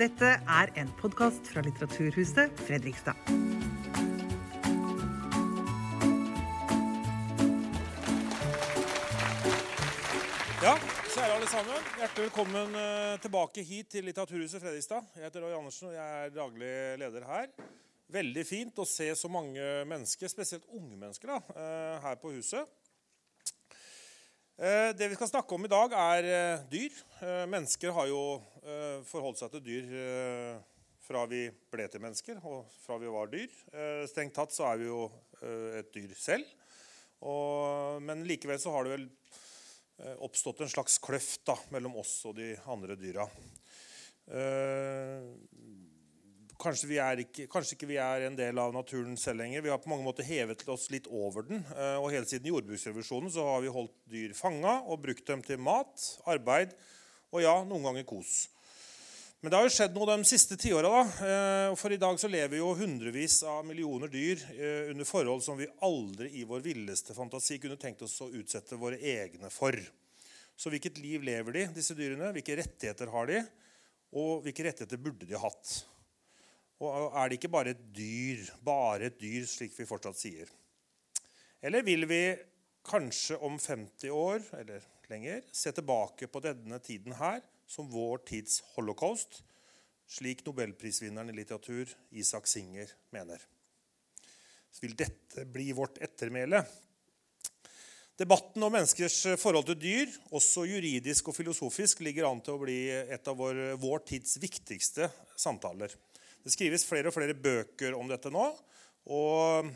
Dette er en podkast fra Litteraturhuset Fredrikstad. Ja, kjære alle sammen. Hjertelig velkommen eh, tilbake hit til Litteraturhuset Fredrikstad. Jeg heter Roy Andersen, og jeg er daglig leder her. Veldig fint å se så mange mennesker, spesielt unge mennesker, da, eh, her på huset. Eh, Det vi skal snakke om i dag, er eh, dyr. Eh, Mennesker har jo forholdt seg til dyr fra vi ble til mennesker, og fra vi var dyr. Strengt tatt så er vi jo et dyr selv. Og, men likevel så har det vel oppstått en slags kløft da, mellom oss og de andre dyra. Eh, kanskje, vi ikke, kanskje ikke vi er en del av naturen selv lenger. Vi har på mange måter hevet oss litt over den. eh, og hele siden jordbruksrevolusjonen så har vi holdt dyr fanga og brukt dem til mat, arbeid og ja, noen ganger kos. Men det har jo skjedd noe de siste tiåra. da. for i dag så lever jo hundrevis av millioner dyr eh, under forhold som vi aldri i vår villeste fantasi kunne tenkt oss å utsette våre egne for. Så hvilket liv lever de, disse dyrene? Hvilke rettigheter har de? Og hvilke rettigheter burde de hatt? Og er det ikke bare et dyr, bare et dyr, slik vi fortsatt sier? Eller vil vi kanskje om 50 år eller lenger se tilbake på denne tiden her som vår tids holocaust, slik nobelprisvinneren i litteratur Isak Singer mener? Så vil dette bli vårt ettermæle? Debatten om menneskers forhold til dyr, også juridisk og filosofisk, ligger an til å bli et av vår, vår tids viktigste samtaler. Det skrives flere og flere bøker om dette nå. Og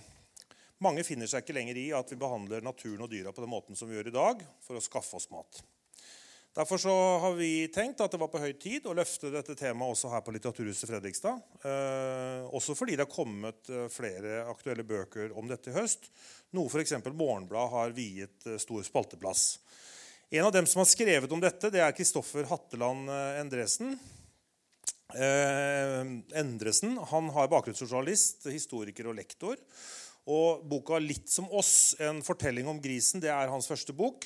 mange finner seg ikke lenger i at vi behandler naturen og dyra på den måten som vi gjør i dag, for å skaffe oss mat. Derfor så har vi tenkt at det var på høy tid å løfte dette temaet også her på Litteraturhuset Fredrikstad. Eh, også fordi det har kommet eh, flere aktuelle bøker om dette i høst. Noe f.eks. Morgenbladet har viet eh, stor spalteplass. En av dem som har skrevet om dette, det er Kristoffer Hatteland eh, Endresen. Eh, Endresen han har bakgrunn historiker og lektor. Og boka 'Litt som oss', en fortelling om grisen, det er hans første bok.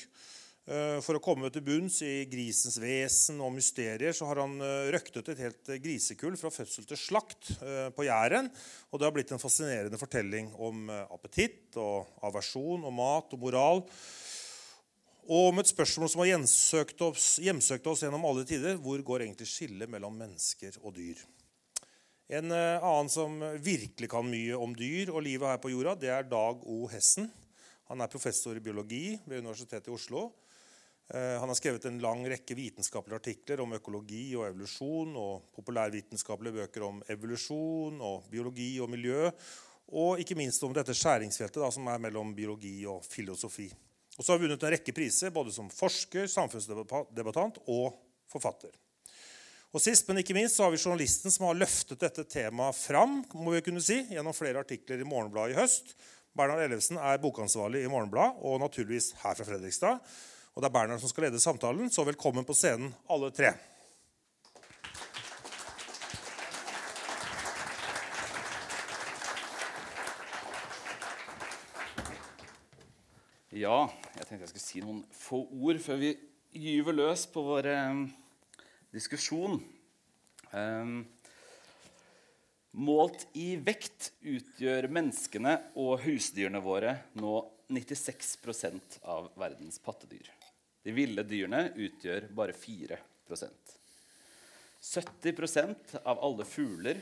Eh, For å komme til bunns i grisens vesen og mysterier så har han eh, røktet et helt grisekull fra fødsel til slakt på Jæren. Og det har blitt en fascinerende fortelling om appetitt og aversjon og mat og moral. Og om et spørsmål som har hjemsøkt oss, hjemsøkt oss gjennom alle tider. Hvor går egentlig skillet mellom mennesker og dyr? En eh, annen som virkelig kan mye om dyr og livet her på jorda, det er Dag O. Hessen. Han er professor i biologi ved Universitetet i Oslo. Eh, Han har skrevet en lang rekke vitenskapelige artikler om økologi og evolusjon, og populærvitenskapelige bøker om evolusjon og biologi og miljø. Og ikke minst om dette skjæringsfeltet da, som er mellom biologi og filosofi. Og så har hun vunnet en rekke priser, både som forsker, samfunnsdebattant og forfatter. Og Sist, men ikke minst, så har vi journalisten som har løftet dette temaet fram må vi kunne si, gjennom flere artikler i Morgenbladet i høst. Bernhard Ellefsen er bokansvarlig i Morgenbladet og naturligvis her fra Fredrikstad. Og det er Bernhard som skal lede samtalen, så velkommen på scenen, alle tre. Ja, jeg tenkte jeg skulle si noen få ord før vi gyver løs på vår eh, diskusjon. Eh, målt i vekt utgjør menneskene og husdyrene våre nå 96% av verdens pattedyr. De ville dyrene utgjør bare 4% 70% av alle fugler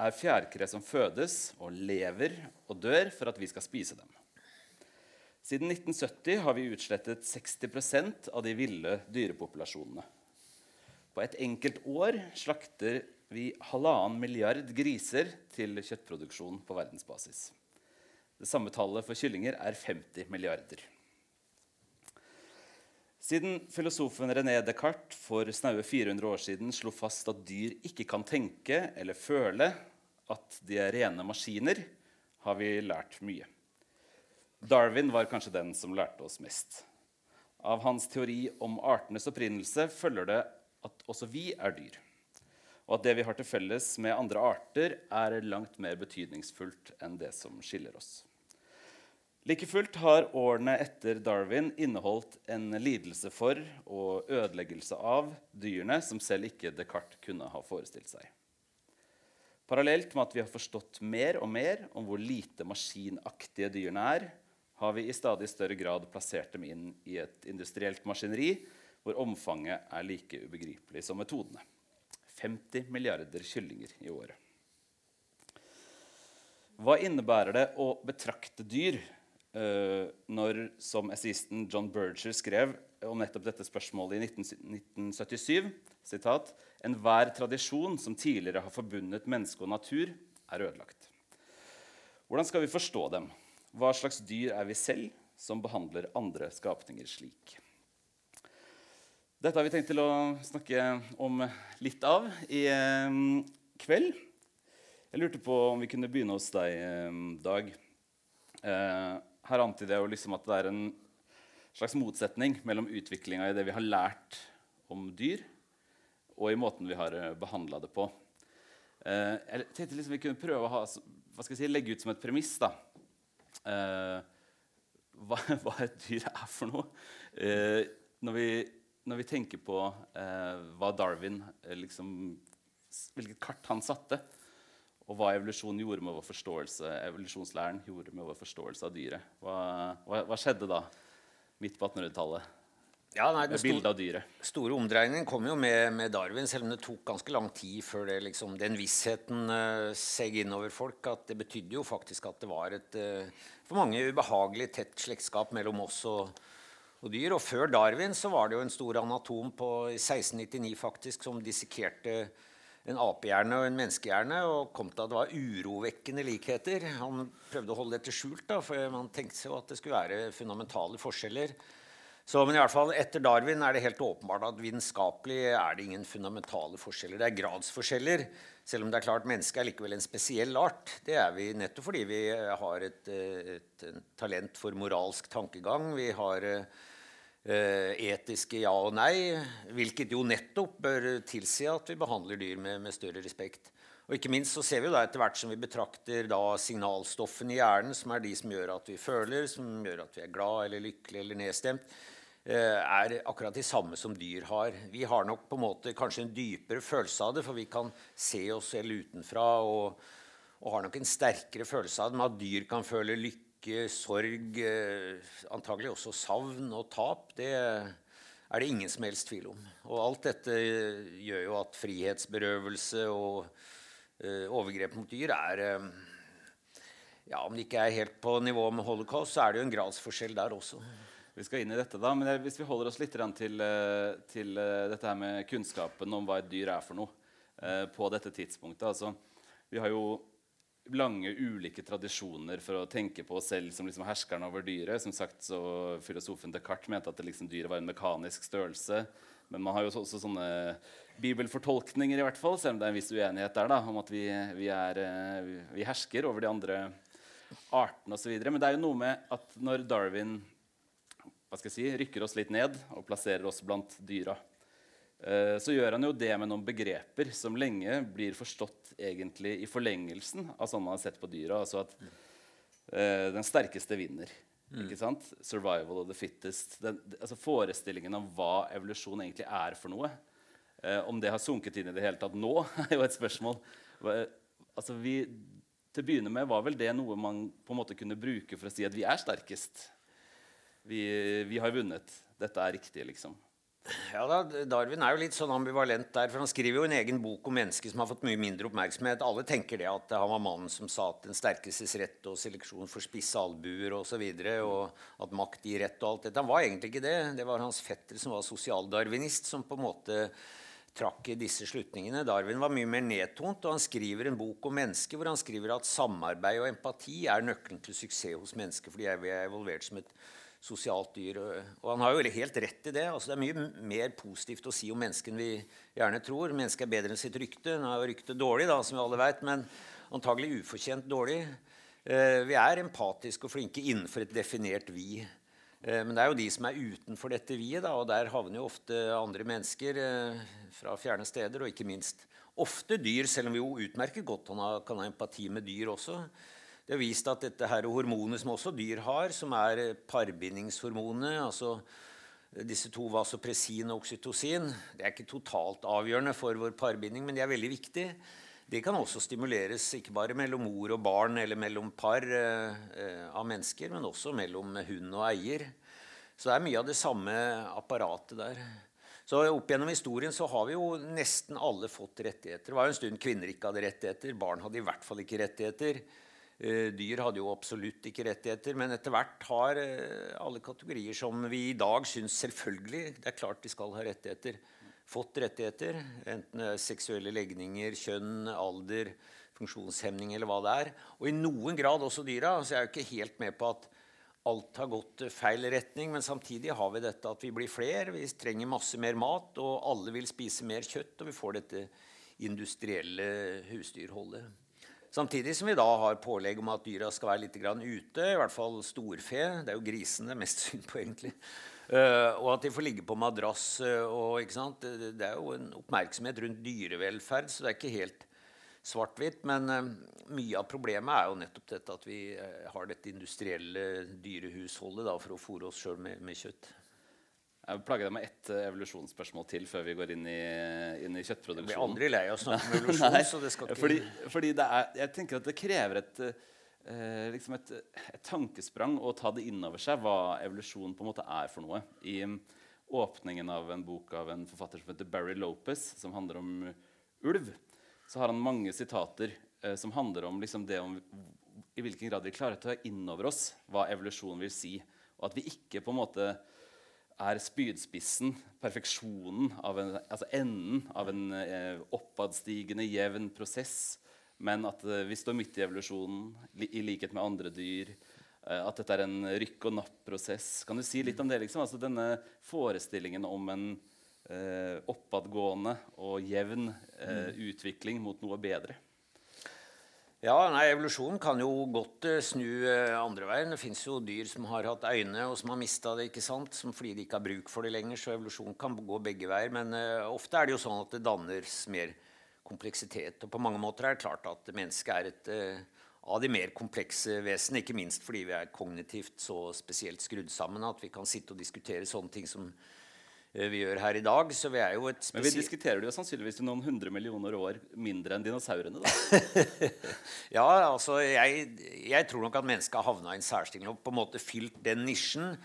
er fjærkre som fødes og lever og dør for at vi skal spise dem. Siden 1970 har vi utslettet 60% av de ville dyrepopulasjonene. På et enkelt år slakter vi halvannen milliard griser til kjøttproduksjon på verdensbasis. Det samme tallet for kyllinger er 50 milliarder. Siden filosofen René Descartes for snaue 400 år siden slo fast at dyr ikke kan tenke eller føle at de er rene maskiner, har vi lært mye. Darwin var kanskje den som lærte oss mest. Av hans teori om artenes opprinnelse følger det at også vi er dyr. Og at det vi har til felles med andre arter, er langt mer betydningsfullt enn det som skiller oss. Like fullt har årene etter Darwin inneholdt en lidelse for og ødeleggelse av dyrene som selv ikke Descartes kunne ha forestilt seg. Parallelt med at vi har forstått mer og mer om hvor lite maskinaktige dyrene er, har vi i stadig større grad plassert dem inn i et industrielt maskineri hvor omfanget er like ubegripelig som metodene. 50 milliarder kyllinger i året. Hva innebærer det å betrakte dyr uh, når, som essayisten John Berger skrev om nettopp dette spørsmålet i 1977 sitat, Enhver tradisjon som tidligere har forbundet menneske og natur, er ødelagt. Hvordan skal vi forstå dem? Hva slags dyr er vi selv som behandler andre skapninger slik? Dette har vi tenkt til å snakke om litt av i eh, kveld. Jeg lurte på om vi kunne begynne hos deg, eh, Dag. Eh, her antyder jeg jo liksom at det er en slags motsetning mellom utviklinga i det vi har lært om dyr, og i måten vi har eh, behandla det på. Jeg tenkte liksom vi kunne prøve å ha, si, legge ut som et premiss da. Hva, hva et dyr er for noe. Når vi, når vi tenker på hva Darwin liksom, Hvilket kart han satte og hva evolusjonen gjorde med vår forståelse, evolusjonslæren gjorde med vår forståelse av dyret. Hva, hva, hva skjedde da, midt på 1800-tallet? Ja, nei, av dyret. store omdreiningen kom jo med, med, Darwin, selv om det tok ganske lang tid før det, liksom, den vissheten uh, seg innover folk. at Det betydde jo faktisk at det var et uh, for mange ubehagelig tett slektskap mellom oss og, og, dyr. Og før Darwin så var det jo en stor anatom på 1699 faktisk som dissekerte en apehjerne og en menneskehjerne og kom til at det var urovekkende likheter. Han prøvde å holde dette skjult, da, for man tenkte seg at det skulle være fundamentale forskjeller. Så, men i hvert fall etter Darwin er det helt åpenbart at vitenskapelig er det ingen fundamentale forskjeller. Det er gradsforskjeller, selv om det er klart mennesket er likevel en spesiell art. Det er vi nettopp fordi vi har et, et, et talent for moralsk tankegang. Vi har Eh, etiske ja og nei, hvilket jo nettopp bør tilsi at vi behandler dyr med, med større respekt. Og ikke minst så ser vi da etter hvert som vi betrakter da signalstoffene i hjernen, som er de som gjør at vi føler, som gjør at vi er glad eller lykkelig eller nedstemt, er akkurat de samme som dyr har. Vi har nok på en måte kanskje en dypere følelse av det, for vi kan se oss selv utenfra og, og har nok en sterkere følelse av det, men at dyr kan føle lykke sorg, eh, antagelig også savn og tap, det er det ingen som helst tvil om. Og alt dette gjør jo at frihetsberøvelse og overgrep mot dyr er ja, Om det ikke er helt på nivå med holocaust, så er det jo en gradsforskjell der også. Vi skal inn i dette da, men Hvis vi holder oss litt til, til dette her med kunnskapen om hva et dyr er for noe på dette tidspunktet altså, Vi har jo lange, ulike tradisjoner for å tenke på oss selv som liksom herskeren over dyret. Som sagt, så Filosofen Descartes mente at liksom dyret var en mekanisk størrelse. Men man har jo også sånne bibelfortolkninger, i hvert fall, selv om det er en viss uenighet der da, om at vi, vi, er, eh, vi hersker over de andre artene osv. Men det er jo noe med at når Darwin hva skal jeg si, rykker oss litt ned og plasserer oss blant dyra, Eh, så gjør han jo det med noen begreper som lenge blir forstått egentlig i forlengelsen av sånn man har sett på dyra. Altså at uh, den sterkeste vinner. Mm. ikke sant? Survival of the fittest. Den, altså Forestillingen om hva evolusjon egentlig er for noe. Uh, om det har sunket inn i det hele tatt nå, er jo et spørsmål. altså vi, til å begynne med var vel det noe man på en måte kunne bruke for å si at vi er sterkest. Vi, vi har vunnet. Dette er riktig, liksom. Ja da, Darwin er jo litt sånn ambivalent der. for Han skriver jo en egen bok om mennesker som har fått mye mindre oppmerksomhet. Alle tenker det at han var mannen som sa at den sterkestes rett og seleksjon for spisse albuer osv. Og, så videre, og at makt gir rett og alt dette. Han var egentlig ikke det. Det var hans fetter som var sosialdarwinist, som på en måte trakk i disse slutningene. Darwin var mye mer nedtont, og han skriver en bok om mennesker hvor han skriver at samarbeid og empati er nøkkelen til suksess hos mennesker. fordi vi er evolvert som et sosialt dyr. Og han har jo helt rett i det. Altså, det er mye mer positivt å si om mennesket enn vi gjerne tror. Mennesket er bedre enn sitt rykte. Nå er jo ryktet dårlig, da, som vi alle vet, men antagelig ufortjent dårlig. Eh, vi er empatiske og flinke innenfor et definert vi. Eh, men det er jo de som er utenfor dette vi-et, og der havner jo ofte andre mennesker eh, fra fjerne steder, og ikke minst ofte dyr, selv om vi jo utmerker godt han ha, kan ha empati med dyr også. Det er vist at dette her hormonet som også dyr har, som er parbindingshormonet, altså disse to vasopressin og oksytocin, det er ikke totalt avgjørende for vår parbinding, men de er veldig viktige. Det kan også stimuleres ikke bare mellom mor og barn eller mellom par eh, av mennesker, men også mellom hund og eier. Så det er mye av det samme apparatet der. Så Opp gjennom historien så har vi jo nesten alle fått rettigheter. Det var jo en stund kvinner ikke hadde rettigheter. Barn hadde i hvert fall ikke rettigheter. Eh, dyr hadde jo absolutt ikke rettigheter. Men etter hvert har eh, alle kategorier som vi i dag syns selvfølgelig det er klart de skal ha rettigheter, fått rettigheter. Enten det er seksuelle legninger, kjønn, alder, funksjonshemning eller hva det er. Og i noen grad også dyra. Så jeg er jo ikke helt med på at alt har gått feil retning, men samtidig har vi dette at vi blir flere, vi trenger masse mer mat, og alle vil spise mer kjøtt, og vi får dette industrielle husdyrholdet. Samtidig som vi da har pålegg om at dyra skal være litt ute, i hvert fall storfe. Det er jo grisene mest synd på, egentlig. Uh, og at de får ligge på madrass. Uh, og, det er jo en oppmerksomhet rundt dyrevelferd, så det er ikke helt svart-hvitt. Men uh, mye av problemet er jo nettopp dette at vi har dette industrielle dyrehusholdet da, for å fôre oss sjøl med, med, kjøtt. Jeg plager deg med ett uh, evolusjonsspørsmål til før vi går inn i, inn i kjøttproduksjonen. Jeg blir aldri lei av å snakke om evolusjon. Så det skal ikke... Fordi, fordi er, jeg tenker at det krever et, liksom et, et, tankesprang å ta det inn over seg hva evolusjon på en måte er for noe. I um, åpningen av en bok av en forfatter som heter Barry Lopez, som handler om ulv, så har han mange sitater eh, som handler om liksom det om i hvilken grad vi klarer å ta inn over oss hva evolusjon vil si. Og at vi ikke på en måte er spydspissen, perfeksjonen, av en, altså enden av en eh, oppadstigende, jevn prosess. Men at eh, vi står midt i evolusjonen, li, i likhet med andre dyr. Eh, at dette er en rykk og napp-prosess. Kan du si litt om det? liksom? Altså Denne forestillingen om en eh, oppadgående og jevn eh, utvikling mot noe bedre. Ja, nei, Evolusjonen kan jo godt uh, snu uh, andre veien. Det fins jo dyr som har hatt øyne, og som har mista det ikke sant? Som fordi de ikke har bruk for det lenger. Så evolusjon kan gå begge veier. Men uh, ofte er det jo sånn at det dannes mer kompleksitet. Og på mange måter er det klart at mennesket er et av de mer komplekse vesenene. Ikke minst fordi vi er kognitivt så spesielt skrudd sammen at vi kan sitte og diskutere sånne ting som Eh, vi gjør her i dag. Så vi er jo et Men vi diskuterer det jo sannsynligvis i noen hundre millioner år mindre enn dinosaurene. da. ja, altså jeg, jeg, tror nok at mennesket har havna i en særstilling og på en måte fylt den nisjen.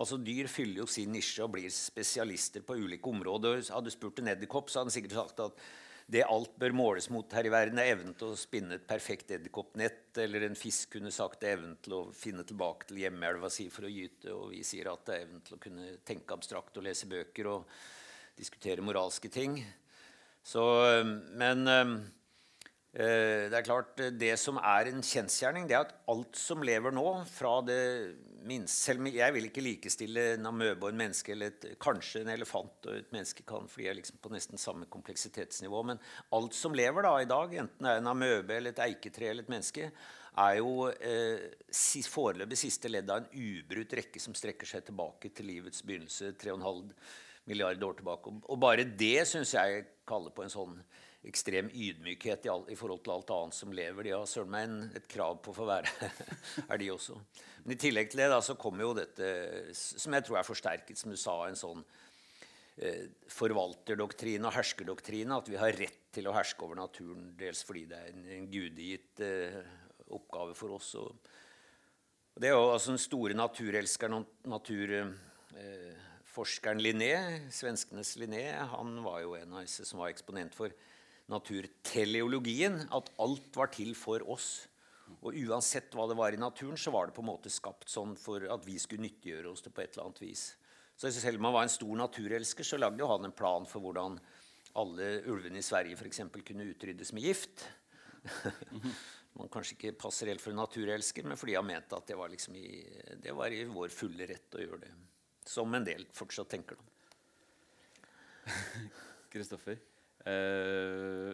Altså Dyr fyller jo sin nisje og blir spesialister på ulike områder. Hadde du spurt en edderkopp, så hadde han sikkert sagt at det alt bør måles mot her i verden, er evnen til å spinne et perfekt edderkoppnett. Eller en fisk kunne sagt det er evnen til å finne tilbake til hjemmeelva si for å gyte. Og vi sier at det er evnen til å kunne tenke abstrakt og lese bøker og diskutere moralske ting. Så, men Eh, det er klart, eh, det som er en kjensgjerning, det er at alt som lever nå fra det minste, Selv om jeg vil ikke likestille en amøbe og en menneske, eller et, kanskje en elefant og et menneske kan, fordi jeg er liksom på nesten samme kompleksitetsnivå. Men alt som lever da i dag, enten det er en amøbe eller et eiketre eller et menneske, er jo eh, foreløpig siste ledd av en ubrutt rekke som strekker seg tilbake til livets begynnelse 3,5 milliarder år tilbake. Og bare det syns jeg kaller på en sånn ekstrem ydmykhet i, all, i, forhold til alt annet som lever. De har søren meg en, et krav på å få være er de også. Men i tillegg til det da, så kommer jo dette, som jeg tror er forsterket, som du sa, en sånn eh, forvalterdoktrine og herskerdoktrine. At vi har rett til å herske over naturen, dels fordi det er en, en gudegitt eh, oppgave for oss. Og, og det er jo altså den store naturelskeren og naturforskeren eh, Linné, svenskenes Linné, han var jo en av disse som var eksponent for naturteleologien, at alt var til for oss. Og uansett hva det var i naturen, så var det på en måte skapt sånn for at vi skulle nyttiggjøre oss det på et eller annet vis. Så selv om han var en stor naturelsker, så lagde han en plan for hvordan alle ulvene i Sverige for eksempel, kunne utryddes med gift. Man kanskje ikke passer helt for en naturelsker, men fordi han mente at det var, liksom i, det var i vår fulle rett å gjøre det. Som en del fortsatt tenker. Kristoffer? Uh,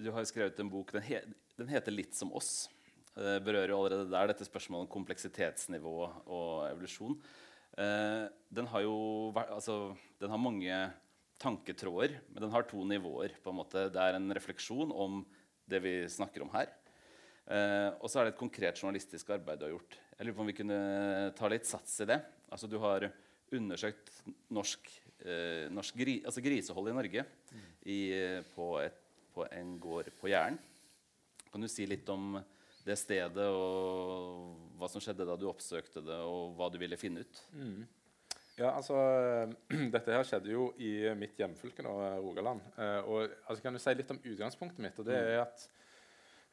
du har jo skrevet en bok. Den, he, den heter 'Litt som oss'. Det berører jo allerede der dette spørsmålet om kompleksitetsnivå og evolusjon. Uh, den har jo altså, den har mange tanketråder, men den har to nivåer. på en måte. Det er en refleksjon om det vi snakker om her. Eh, og så er det et konkret journalistisk arbeid du har gjort. Jeg lurer på om vi kunne ta litt sats i det. Altså Du har undersøkt norsk, eh, norsk gri, altså grisehold i Norge i, på, et, på, en gård på Jæren. Kan du si litt om det stedet og hva som skjedde da du oppsøkte det, og hva du ville finne ut? Mm. Ja, altså, Dette her skjedde jo i mitt hjemfylke, nå, Rogaland. Eh, og altså, Kan du si litt om utgangspunktet mitt? og det er at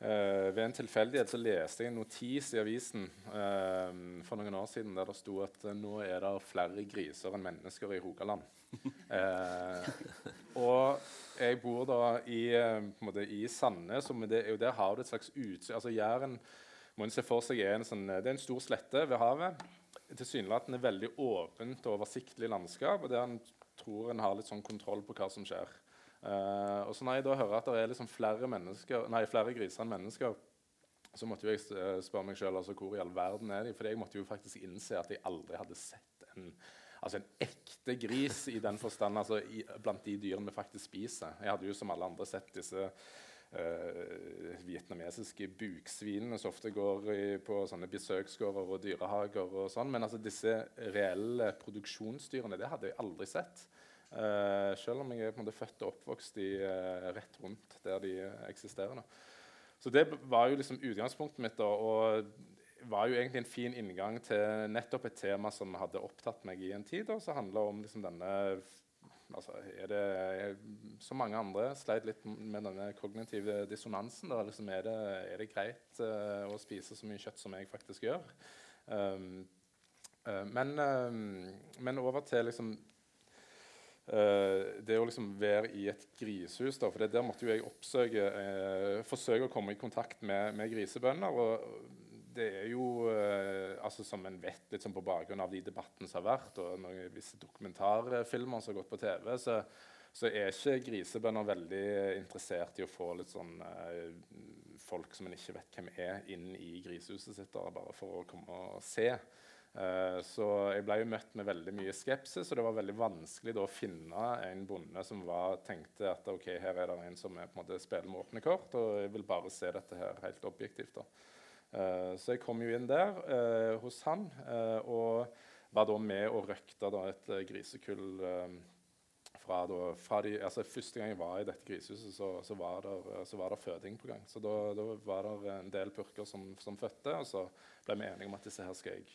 Uh, ved en tilfeldighet så leste jeg en notis i avisen uh, for noen år siden der det sto at uh, nå er det flere griser enn mennesker i Rogaland. og jeg bor da i, måte, i Sandnes, og det, der har du et slags utsyn altså Jæren må en se for seg er en, sånn, det er en stor slette ved havet. Tilsynelatende veldig åpent og oversiktlig landskap, og der en tror en har litt sånn kontroll på hva som skjer. Uh, og så når jeg da hører at det er liksom flere, nei, flere griser enn mennesker, så måtte jeg eh, spørre meg sjøl altså, hvor i all verden er de? For jeg måtte jo faktisk innse at jeg aldri hadde sett en, altså en ekte gris i den forstand altså, i, blant de dyrene vi faktisk spiser. Jeg hadde jo som alle andre sett disse uh, vietnamesiske buksvinene som ofte går i, på sånne besøksgårder og dyrehager og sånn. Men altså, disse reelle produksjonsdyrene, det hadde jeg aldri sett. Uh, selv om jeg er på en måte født og oppvokst i, uh, rett rundt der de eksisterer. Da. Så det var jo liksom utgangspunktet mitt, da, og var jo egentlig en fin inngang til nettopp et tema som hadde opptatt meg i en tid, da, som handla om liksom denne altså, er det, er, Som mange andre sleit litt med denne kognitive dissonansen. Da, liksom, er, det, er, det, greit å spise så mye kjøtt som jeg faktisk gjør? Um, men, um, men over til liksom det å liksom være i et grisehus da, for Der måtte jo jeg oppsøke uh, forsøke å komme i kontakt med, med grisebønder. og det er jo, uh, altså Som en vet sånn på bakgrunn av de debattene som har vært, og noen, visse dokumentarfilmer som har gått på TV, så, så er ikke grisebønder veldig interessert i å få litt sånn folk som en ikke vet hvem er, inn i grisehuset sitt, da, bare for å komme og se. Eh, så jeg ble jo møtt med veldig mye skepsis, og det var veldig vanskelig å finne en bonde som var, tenkte at ok, her er det en som er, på en måte, spiller med åpne kort, og jeg vil bare se dette her helt objektivt. da. Uh, så jeg kom jo inn der uh, hos han og var da med og røkta da, et grisekull fra, da, fra de, altså Første gang jeg var i dette grisehuset, så, så, var det, så var det føding på gang. Så da, da var det en del purker som, som, fødte, og så ble vi enige om at disse her skal jeg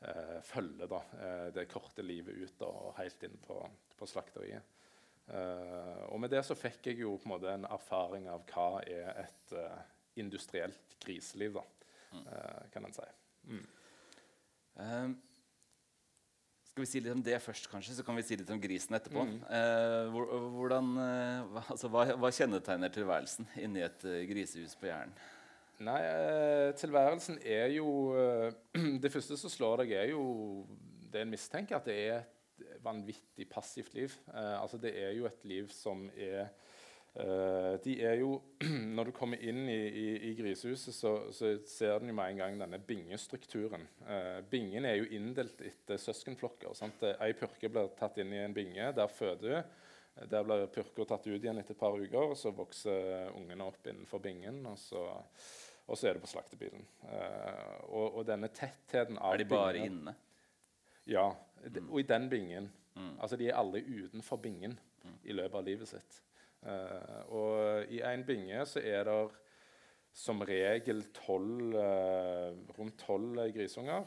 eh, følge da, eh, det korte livet ut da, og helt inn på, på slakteriet. Eh, og med det så fikk jeg jo på en måte en erfaring av hva er et uh, industrielt griseliv, da, mm. uh, kan en si. Mm. Um, skal vi si litt om det først, kanskje, så kan vi si litt om grisen etterpå. Mm. Uh, hvordan, altså, hva, hva, kjennetegner tilværelsen inni et grisehus på Jæren? Nei, eh, tilværelsen er jo eh, Det første som slår deg, er jo det en mistenker, at det er et vanvittig passivt liv. Eh, altså Det er jo et liv som er De er jo Når du kommer inn i, i, i grisehuset, så, så, ser du med en gang denne bingestrukturen. bingen er jo inndelt etter søskenflokker. Sant? Ei purke blir tatt inn i en binge. Der føder hun. Der blir purka tatt ut igjen etter et par uker, og så vokser ungene opp innenfor bingen. og så og så er det på slaktebilen. Uh, og, og, denne tettheten av Er de bare bingen, inne? Ja. De, mm. Og i den bingen. Mm. Altså, de er alle utenfor bingen mm. i løpet av livet sitt. Uh, og i en binge så er det som regel 12, uh, rundt tolv grisunger.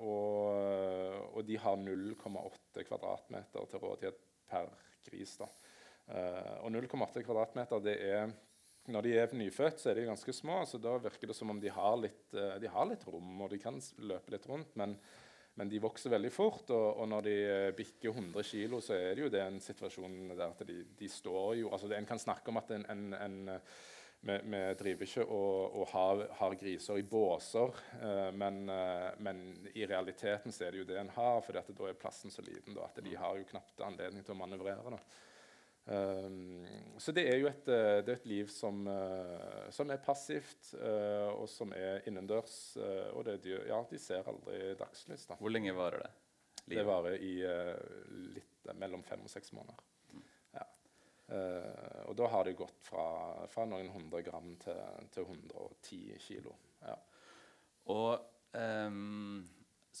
Og, og, de har 0,8 kvadratmeter til rådighet per gris. da. og 0,8 kvadratmeter det er når de er nyfødt, så er de ganske små. så Da virker det som om de har litt, eh, de har litt rom, og de kan løpe litt rundt. Men, men de vokser veldig fort, og, og, når de eh, bikker 100 kg, så er det jo det en situasjon der at de, de står jo altså En kan snakke om at en, en, en vi, vi, driver ikke og, og har, har, griser i båser, eh, men, eh, men, i realiteten så er det jo det en har, for da er plassen så liten da, at de har jo knapt anledning til å manøvrere. Da. Um, så det er jo et, eh, er et liv som, uh, som, er passivt, uh, og som er innendørs. Og det, ja, de ser aldri dagslys. Hvor lenge varer det? Livet? Det varer i litt mellom fem og seks måneder. Ja. Og da har det gått fra, fra noen hundre gram til, til 110 kilo. Ja. Og um,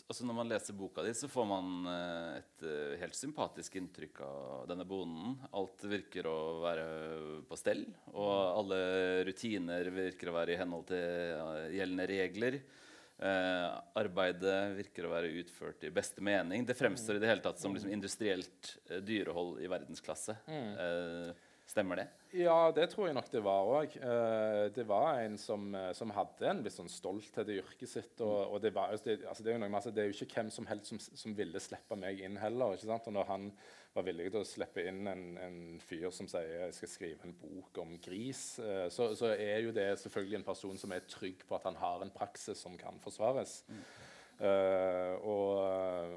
altså når man leser boka di, så får man uh, et uh, helt sympatisk inntrykk av denne bonden. Alt virker å være på stell, og alle rutiner virker å være i henhold til gjeldende regler. Eh, arbeidet virker å være utført i beste mening. Det fremstår i det hele tatt som liksom, industrielt dyrehold i verdensklasse. Mm. Uh, stemmer det? Ja, det tror jeg nok det var òg. det var en som, som, hadde en viss sånn stolthet i yrket sitt. Og, og det, var, altså, det, altså, det, er noe, altså, det, er jo ikke hvem som helst som, som ville slippe meg inn heller. ikke sant? Og når han var villig til å slippe inn en, en fyr som sier jeg skal skrive en bok om gris, uh, så, så, er jo det selvfølgelig en person som er trygg på at han har en praksis som kan forsvares. Mm. Uh, og,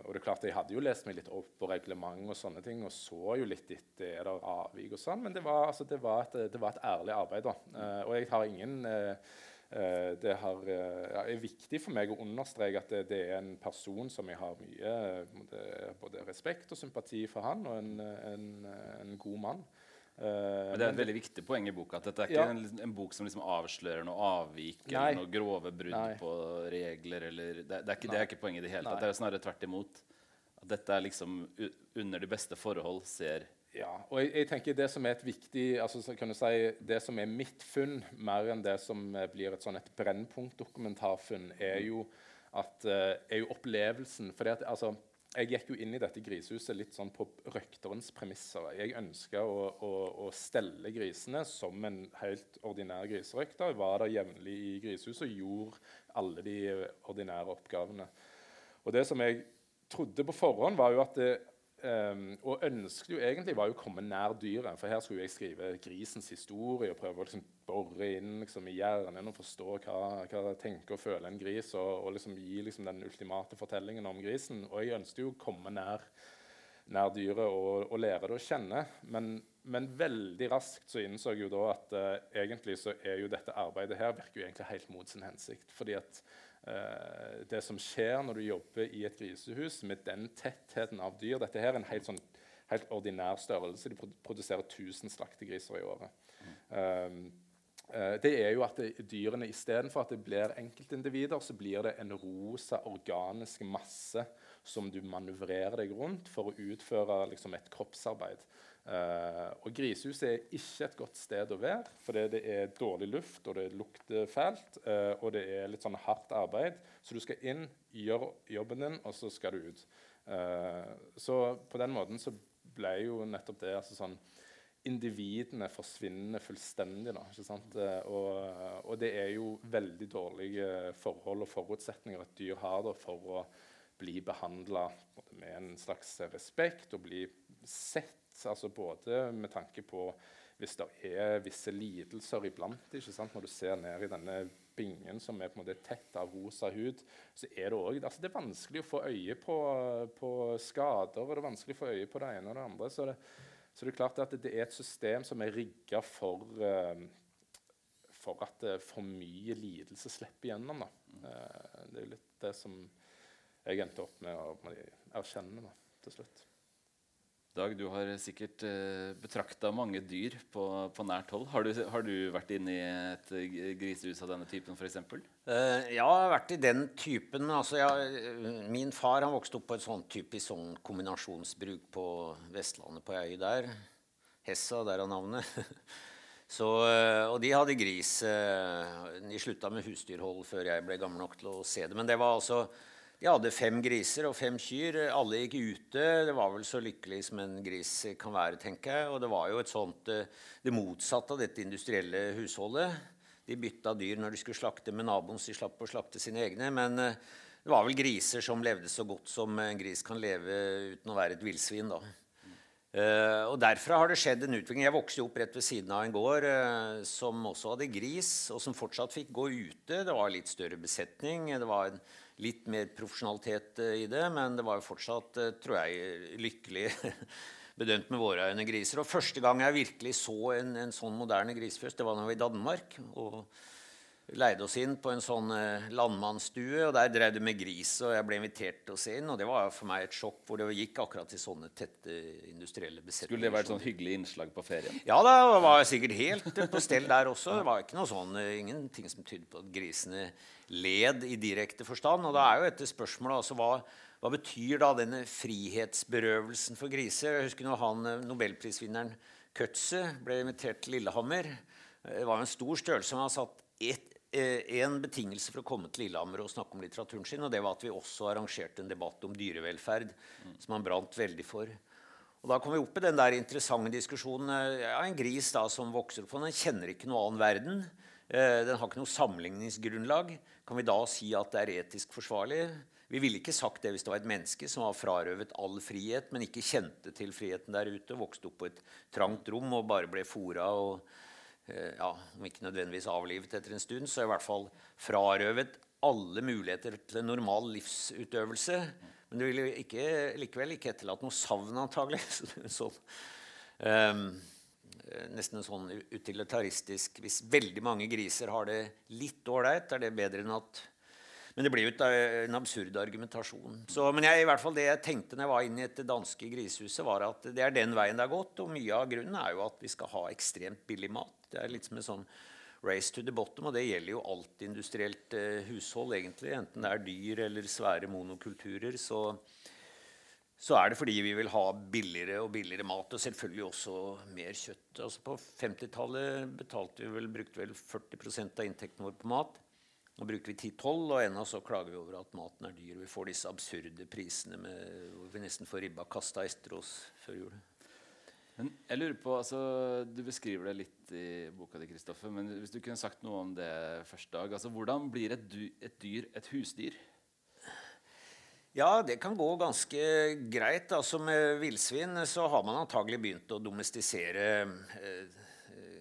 og, det er klart Jeg hadde jo lest meg litt opp på reglement og sånne ting, og så jo litt etter er det avvik og sånn, men det var, altså, det var, et, det var et, ærlig arbeid. da. Uh, og jeg har ingen uh, det har, er viktig for meg å understreke at det, det, er en person som jeg har mye både respekt og sympati for han, og en, en, en god mann. Uh, men Det er et veldig viktig poeng i boka. At dette er ikke ja. en, en, bok som liksom avslører noe avvik Nei. eller noe grove brudd Nei. på regler. Eller, det, det, er ikke, det, er ikke, poenget i det hele tatt. Det er snarere tvert imot. At dette er liksom under de beste forhold ser ja, og jeg, jeg, tenker Det som er et viktig, altså kan du si, det som er mitt funn, mer enn det som eh, blir et sånn et Brennpunkt-dokumentarfunn, er jo at, uh, er jo opplevelsen. fordi at, altså, Jeg gikk jo inn i dette grisehuset litt sånn på røkterens premisser. Jeg ønska å, å, å, stelle grisene som en helt ordinær griserøkter. Var der jevnlig i grisehuset og gjorde alle de ordinære oppgavene. Og Det som jeg trodde på forhånd, var jo at det, Um, og ønsket jo egentlig var jo å komme nær dyret. For her skulle jeg skrive grisens historie og prøve å liksom bore inn liksom, i hjernen og forstå hva, hva tenker og føler en gris, og, og liksom gi liksom, den ultimate fortellingen om grisen. Og jeg ønsket jo å komme nær, nær dyret og, og, lære det å kjenne. Men, men, veldig raskt så innså jeg jo da at uh, egentlig så er jo dette arbeidet her virker jo egentlig helt mot sin hensikt. fordi at det som skjer når du jobber i et grisehus med den tettheten av dyr Dette her er en helt, sånn, helt ordinær størrelse. De produserer 1000 slaktegriser i året. Mm. Uh, det er jo at det, dyrene istedenfor at det blir enkeltindivider, så blir det en rosa, organisk masse som du manøvrerer deg rundt for å utføre liksom, et kroppsarbeid. Uh, og Grisehuset er ikke et godt sted å være, fordi det er dårlig luft, og det lukter fælt, uh, og det er litt sånn hardt arbeid. Så du skal inn, gjøre jobben din, og så skal du ut. Uh, så på den måten så ble jo nettopp det altså sånn Individene forsvinner fullstendig. Da, ikke sant? Og, og, det er jo veldig dårlige forhold og forutsetninger et dyr har da, for å bli behandla med en slags respekt og bli sett altså både med tanke på hvis det er visse lidelser iblant. ikke sant? Når du ser ned i denne bingen som er på en måte tett av rosa hud, så er det òg altså Det er vanskelig å få øye på, på, skader, og det er vanskelig å få øye på det ene og det andre. Så det, så det er klart at det er et system som er rigga for, uh, for at uh, for mye lidelse slipper igjennom. Uh, det er litt det som jeg endte opp med å erkjenne da, til slutt. Dag, du har sikkert uh, betrakta mange dyr på, på nært hold. Har du, har du, vært inne i et grisehus av denne typen f.eks.? Uh, eh, ja, jeg har vært i den typen. Altså, jeg, min far han vokste opp på et sånt typisk sånn kombinasjonsbruk på Vestlandet, på ei der. Hessa, der er navnet. Så, og de hadde gris. De slutta med husdyrhold før jeg ble gammel nok til å se det. Men det var altså de hadde fem griser og fem kyr. Alle gikk ute. Det var vel så lykkelig som en gris kan være, tenker jeg. Og det var jo sånt, eh, det motsatte av dette industrielle husholdet. De bytta dyr når de skulle slakte med naboens, de slapp å slakte sine egne. Men eh, det var vel griser som levde så godt som en gris kan leve uten å være et villsvin. Uh, og Derfra har det skjedd en utvikling. Jeg vokste opp rett ved siden av en gård uh, som også hadde gris, og som fortsatt fikk gå ute. Det var litt større besetning. Det var en litt mer profesjonalitet eh, i det, men det var jo fortsatt, eh, tror jeg, lykkelig bedømt med våre øyne griser. Og første gang jeg virkelig så en, en sånn moderne grisefjøs, det var da vi var i Danmark. Og leide oss inn på en sånn eh, landmannsstue, og der drev de med gris. og Jeg ble invitert til å se inn, og det var for meg et sjokk, hvor det gikk akkurat til sånne tette industrielle besetninger. Skulle det vært sånn hyggelig innslag på ferien? Ja, da var jeg sikkert helt på stell der også. Det var ikke noe sånn, ingenting som tydde på at grisene led i direkte forstand. Og da er jo dette spørsmålet altså hva, hva betyr da denne frihetsberøvelsen for griser? Jeg husker når han, eh, nobelprisvinneren Kutze ble invitert til Lillehammer. Det var jo en stor størrelse. Han har satt ett Eh, en betingelse for å komme til Lillehammer og snakke om litteraturen sin, og det var at vi også arrangerte en debatt om dyrevelferd, som han brant veldig for. Og Da kom vi opp i den der interessante diskusjonen. Eh, ja, En gris da som vokser opp, den kjenner ikke noe annen verden. Eh, den har ikke noe sammenligningsgrunnlag. Kan vi da si at det er etisk forsvarlig? Vi ville ikke sagt det hvis det var et menneske som var frarøvet all frihet, men ikke kjente til friheten der ute, vokste opp på et trangt rom og bare ble fora og Eh, ja, om ikke nødvendigvis avlivet etter en stund, så i hvert fall frarøvet alle muligheter til en normal livsutøvelse. Men det ville ikke, likevel ikke etterlatt noe savn, antagelig. sånn, um, nesten en sånn utilitaristisk Hvis veldig mange griser har det litt ålreit, er det bedre enn at men det blir jo en absurd argumentasjon. Så, men jeg, i hvert fall det jeg tenkte når jeg var inne i et danske grisehuset, var at det er den veien det har gått. Og mye av grunnen er jo at vi skal ha ekstremt billig mat. Det er litt som en sånn race to the bottom, og det gjelder jo alt industrielt eh, hushold, egentlig. Enten det er dyr eller svære monokulturer. Så, så, er det fordi vi vil ha billigere og billigere mat, og selvfølgelig også mer kjøtt. Altså På 50-tallet betalte vi vel, brukte vel 40 av inntekten vår på mat. Nå bruker vi 10-12, og ennå så klager vi over at maten er dyr. Vi får disse absurde prisene med, hvor vi nesten får ribba kasta etter oss før jul. Men jeg lurer på, altså, Du beskriver det litt i boka di, Kristoffer, men hvis du kunne sagt noe om det første dag. altså Hvordan blir et, dyr et, dyr et husdyr? Ja, det kan gå ganske greit. Altså Med villsvin så har man antagelig begynt å domestisere eh,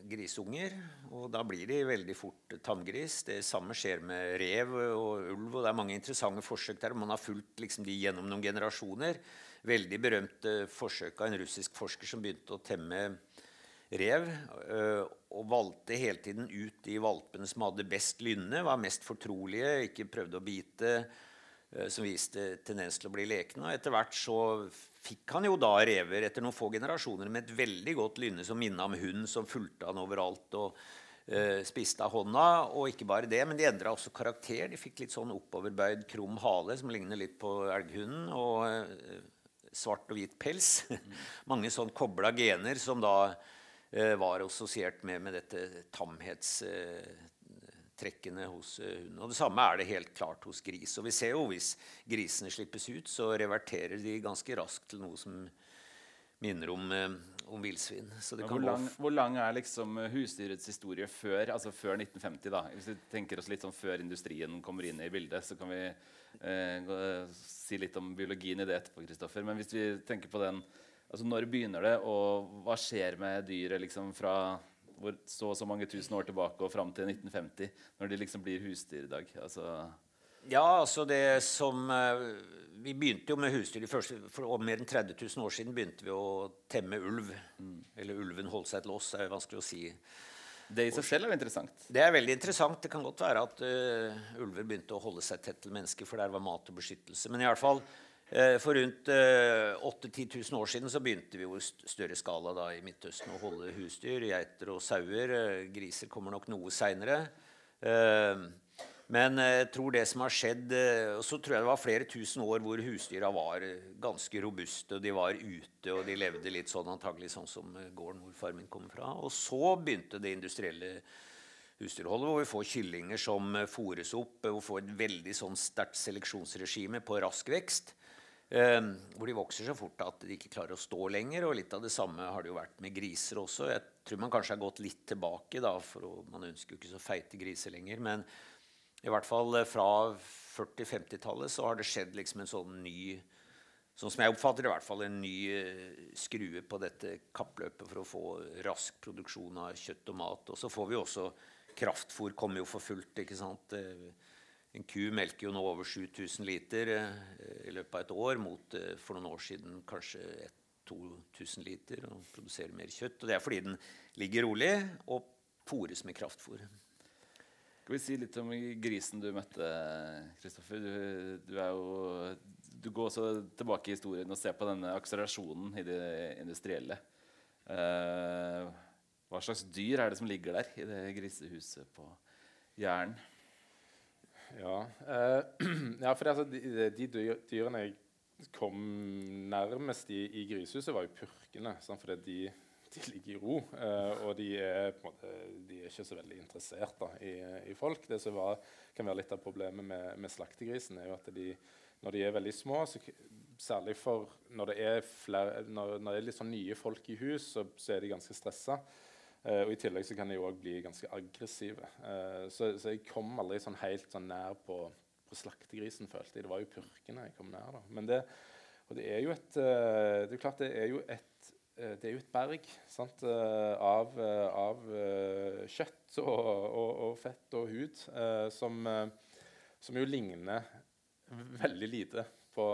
grisunger. Og da blir de veldig fort tanngris. Det samme skjer med rev og ulv. og Det er mange interessante forsøk der. Man har fulgt liksom, de gjennom noen generasjoner veldig berømte forsøk av en russisk forsker som begynte å temme rev. Øh, og valgte hele tiden ut de valpene som hadde best lynne, var mest fortrolige, ikke prøvde å bite, som viste tendens til å bli lekne. Og etter hvert så fikk han jo da rever etter noen få generasjoner med et veldig godt lynne som minna om hund som fulgte han overalt. og uh, spiste av hånda. Og ikke bare det, men de endra også karakter. De fikk litt sånn oppoverbøyd, krum hale som ligner litt på elghunden. og uh, svart og hvit pels. Mange sånn kobla gener som da eh, var assosiert med, med dette tamhetstrekkene eh, hos eh, hunden. Og Det samme er det helt klart hos gris. Og vi ser jo hvis grisene slippes ut, så reverterer de ganske raskt til noe som minner om, eh, om villsvin. Hvor, lang, hvor, lang er liksom husdyrets historie før, altså før 1950? da? Hvis vi tenker oss litt sånn Før industrien kommer inn i bildet, så kan vi eh, si litt om biologien i det etterpå. Kristoffer. Men hvis vi tenker på den altså Når begynner det, og hva skjer med dyret liksom fra så og så mange tusen år tilbake og fram til 1950, når de liksom blir husdyr i dag? Altså ja, altså det som eh, Vi begynte jo med husdyr første, For mer enn 30 000 år siden begynte vi å temme ulv. Mm. Eller ulven holdt seg til oss, det er jo vanskelig å si. Det i seg selv er jo interessant. Det er veldig interessant. Det kan godt være at uh, ulver begynte å holde seg tett til mennesker, for der var mat og beskyttelse. Men i alle fall for rundt uh, 8000-10 000 år siden så begynte vi jo i større skala da, i Midtøsten å holde husdyr. Geiter og sauer. Uh, griser kommer nok noe seinere. Men jeg eh, tror det som har skjedd eh, Og så tror jeg det var flere tusen år hvor husdyra var eh, ganske robuste. og De var ute, og de levde litt sånn antagelig sånn som gården hvor far min kommer fra. Og så begynte det industrielle husdyrholdet, hvor vi får kyllinger som fôres opp. Hvor vi får et veldig sånn sterkt seleksjonsregime på rask vekst. Eh, hvor de vokser så fort at de ikke klarer å stå lenger. og Litt av det samme har det jo vært med griser også. Jeg tror man kanskje har gått litt tilbake, da, for man ønsker jo ikke så feite griser lenger. men i hvert fall eh, fra 40-50-tallet så har det skjedd liksom en sånn ny Sånn som jeg oppfatter det, i hvert fall en ny eh, skrue på dette kappløpet for å få rask produksjon av kjøtt og mat. Og så får vi også kraftfôr kommer jo for fullt. ikke sant? Eh, en ku melker jo nå over 7000 liter i løpet av et år, mot for noen år siden kanskje 2000 liter. Og produserer mer kjøtt. Og det er fordi den ligger rolig og fôres med kraftfôr. Skal vi si litt om grisen du møtte, Kristoffer? Du, du, Du går også tilbake i historien og ser på denne akselerasjonen i det industrielle. Uh, hva slags dyr er det som ligger der i det grisehuset på Jæren? Ja, uh, ja, for altså, de, de, dyrene jeg kom nærmest i, i grisehuset, var jo purkene. Sant? Fordi de de ligger i ro. Uh, og de er, måte, de er, ikke så veldig interessert da, i, i, folk. Det som var, kan være litt av problemet med, med slaktegrisen, er jo at de, når de er veldig små, så, særlig for når det er, flere, når, når det er litt sånn nye folk i hus, så, så er de ganske stressa. Uh, og I tillegg så kan de òg bli ganske aggressive. Uh, så, så, jeg kom aldri sånn helt sånn nær på, på, slaktegrisen, følte jeg. Det var jo purkene jeg kom nær. da. Men det, og det er jo et, det er klart det er jo et Eh, er jo et berg sant, eh, av, eh, av, kjøtt og, og, og, fett og hud som, som, jo ligner veldig lite på,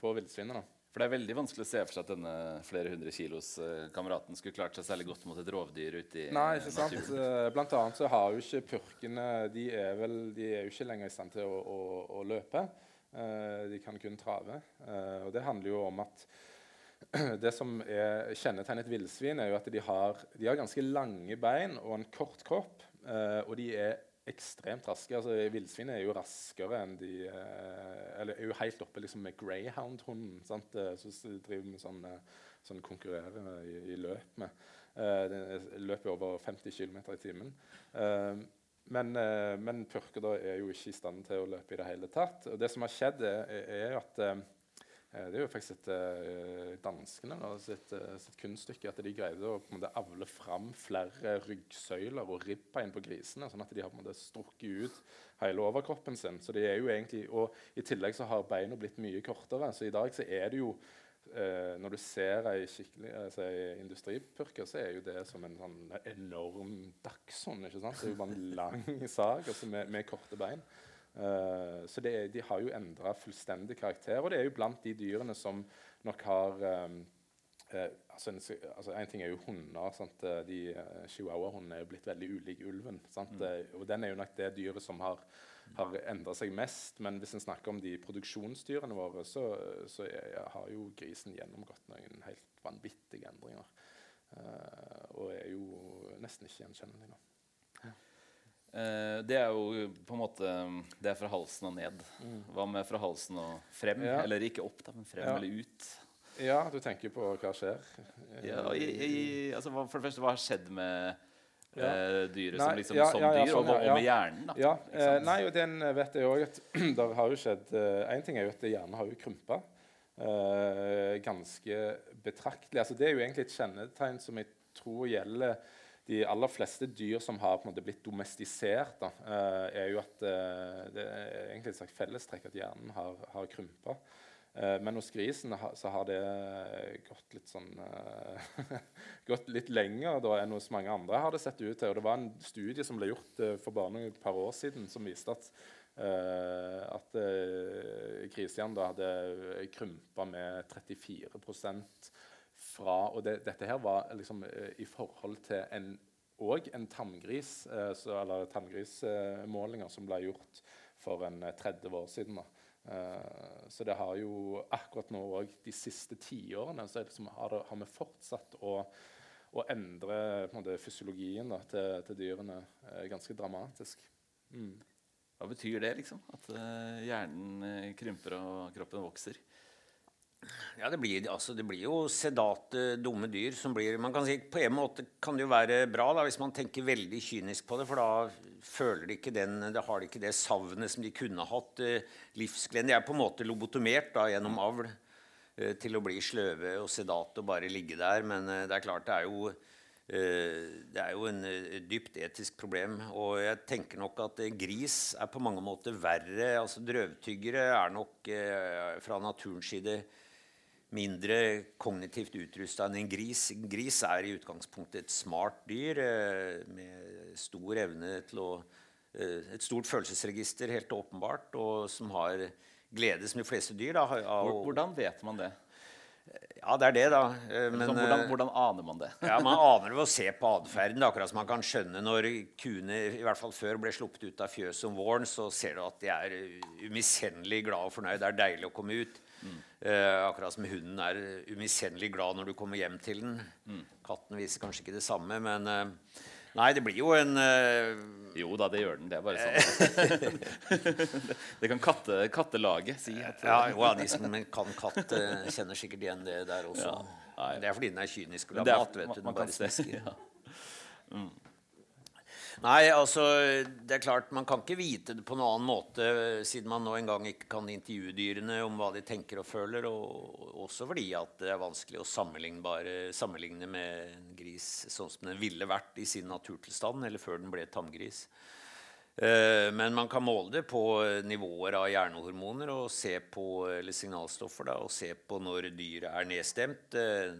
på villsvinet. For Det er veldig vanskelig å se for seg at denne flere hundre kilos kameraten skulle klart seg særlig godt mot et rovdyr ute i Nei, ikke sant. Naturen. Blant annet så har jo ikke purkene De er, vel, de er jo ikke lenger i stand til å, å, å løpe. De kan kun trave. Og det handler jo om at det som er kjennetegnet et villsvin, er jo at de har, de har, ganske lange bein og en kort kropp. Eh, og de er ekstremt raske. altså Villsvin er jo raskere enn de eh, Eller er jo helt oppe liksom, med greyhound-hunden, som driver med sånn, eh, sånn konkurrerer i, i, løp med. Eh, den løper over 50 km i timen. Eh, men, eh, men purker er jo ikke i stand til å løpe i det hele tatt. Og det som har skjedd, er, er at det er jo faktisk et, uh, danskene da, sitt, uh, sitt, kunststykke at de greide å måte, avle fram flere ryggsøyler og ribbein på grisene, sånn at de har måte, strukket ut hele overkroppen sin. Så de er jo egentlig, og I tillegg så har beina blitt mye kortere. Så i dag så er det jo uh, Når du ser ei skikkelig altså, industripurke, så er jo det som en sånn enorm sant? Det er jo bare en lang sag altså med, med korte bein. Uh, så det, de har jo endra fullstendig karakter. Og det er jo blant de dyrene som nok har um, uh, altså, en, altså en, ting er jo hunder. Sant? De uh, Chihuahua-hundene er jo blitt veldig ulike ulven. Mm. og den er jo nok det dyret som har, har endra seg mest. Men hvis en snakker om de produksjonsdyrene våre, så, så er, har jo grisen gjennomgått noen helt vanvittige endringer. og er jo nesten ikke gjenkjennelig nå. Uh, det er jo på en måte Det er fra halsen og ned. Mm. Hva med fra halsen og frem? Ja. Eller ikke opp, da, men frem ja. eller ut? Ja, du tenker på hva skjer? Ja, i, i, altså, for det første, hva har skjedd med uh, dyret nei, som, liksom, som dyr, sånn, og, og, med hjernen? Da, ja, uh, nei, og den vet jeg òg at det har jo skjedd Én ting er jo at hjernen har jo krympa ganske betraktelig. Altså, det er jo egentlig et kjennetegn som jeg tror gjelder de aller fleste dyr som har måte blitt domestisert, da, uh, er jo at uh, det er egentlig et slags fellestrekk at hjernen har, har krympa. Uh, men hos grisen så har det gått litt sånn gått litt lenger da, enn hos mange andre. har Det sett ut til. Og det var en studie som ble gjort for bare et par år siden, som viste at, at grisehjernen hadde krympa med 34 fra Og det, dette her var liksom uh, i forhold til en og en tamgris, uh, så, eller tanngrismålinger uh, som ble gjort for en 30 eh, år siden. så det har jo akkurat nå òg de siste tiårene så liksom, har, det, har, vi fortsatt å, å endre måte, fysiologien da, til, til, dyrene ganske dramatisk. Mm. Hva betyr det, liksom? At hjernen krymper og kroppen vokser? Ja, det blir, altså, det blir, jo sedate, dumme dyr som blir man kan si, På en måte kan det jo være bra da, hvis man tenker veldig kynisk på det, for da føler de ikke den, det har de ikke det savnet som de kunne hatt. Eh, livsgleden. De er på en måte lobotomert da, gjennom avl eh, til å bli sløve og sedate og bare ligge der. Men eh, det er klart, det er jo det er jo en dypt etisk problem. Og jeg tenker nok at gris er på mange måter verre. altså Drøvtyggere er nok fra naturens side mindre kognitivt utrusta enn en gris. En gris er i utgangspunktet et smart dyr eh, med stor evne til å eh, Et stort følelsesregister, helt åpenbart, og som har glede som de fleste dyr. Da, av, Hvordan vet man det? Ja, det er det, da. Eh, Men, sånn, hvordan, hvordan aner man det? ja, Man aner det ved å se på atferden. er Akkurat som man kan skjønne når kuene i hvert fall før ble sluppet ut av fjøset om våren, så ser du at de er umiskjennelig glad og fornøyd. Det er deilig å komme ut. Eh, akkurat som hunden er umiskjennelig glad når du kommer hjem til den. Katten viser kanskje ikke det samme, men eh, Nei, det blir jo en eh, Jo da, det gjør den. Det er bare sånn. det kan katte, kattelaget si. At, Ja, jo, ja, de som kan katt, eh, kjenner sikkert igjen det der også. Nei. Det er fordi den er kynisk og mat. vet du, man den bare smisker. ja. Nei, altså, det er klart Man kan ikke vite det på noen annen måte, siden man nå engang ikke kan intervjue dyrene om hva de tenker og føler. Og også fordi at det er vanskelig å sammenligne, med en gris sånn som den ville vært i sin naturtilstand, eller før den ble tamgris. Eh, Men man kan måle det på nivåer av hjernehormoner og se på, eller signalstoffer da, og se på når dyret er nedstemt, eh,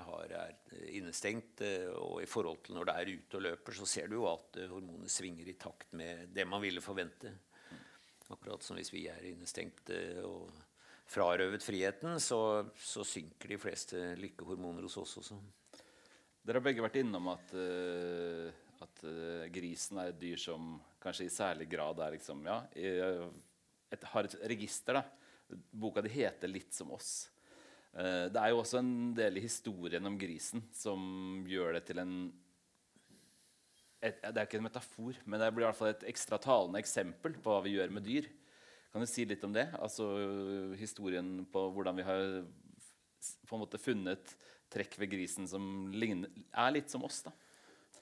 har, er innestengt. eh, Og i forhold til når det er ute og løper, så ser du jo at hormonet hormonene svinger i takt med det man ville forvente. Akkurat som hvis vi er innestengt eh, og frarøvet friheten, så, så synker de fleste lykkehormoner hos oss også. Dere har begge vært innom at, uh, at uh, grisen er et dyr som kanskje i særlig grad er liksom, ja, et, har et register. da. Boka di heter 'Litt som oss'. Eh, det er jo også en del i historien om grisen som gjør det til en et, Det er ikke en metafor, men det blir i hvert fall et ekstra talende eksempel på hva vi gjør med dyr. Kan du si litt om det? Altså historien på hvordan vi har på en måte funnet trekk ved grisen som ligner, er litt som oss, da.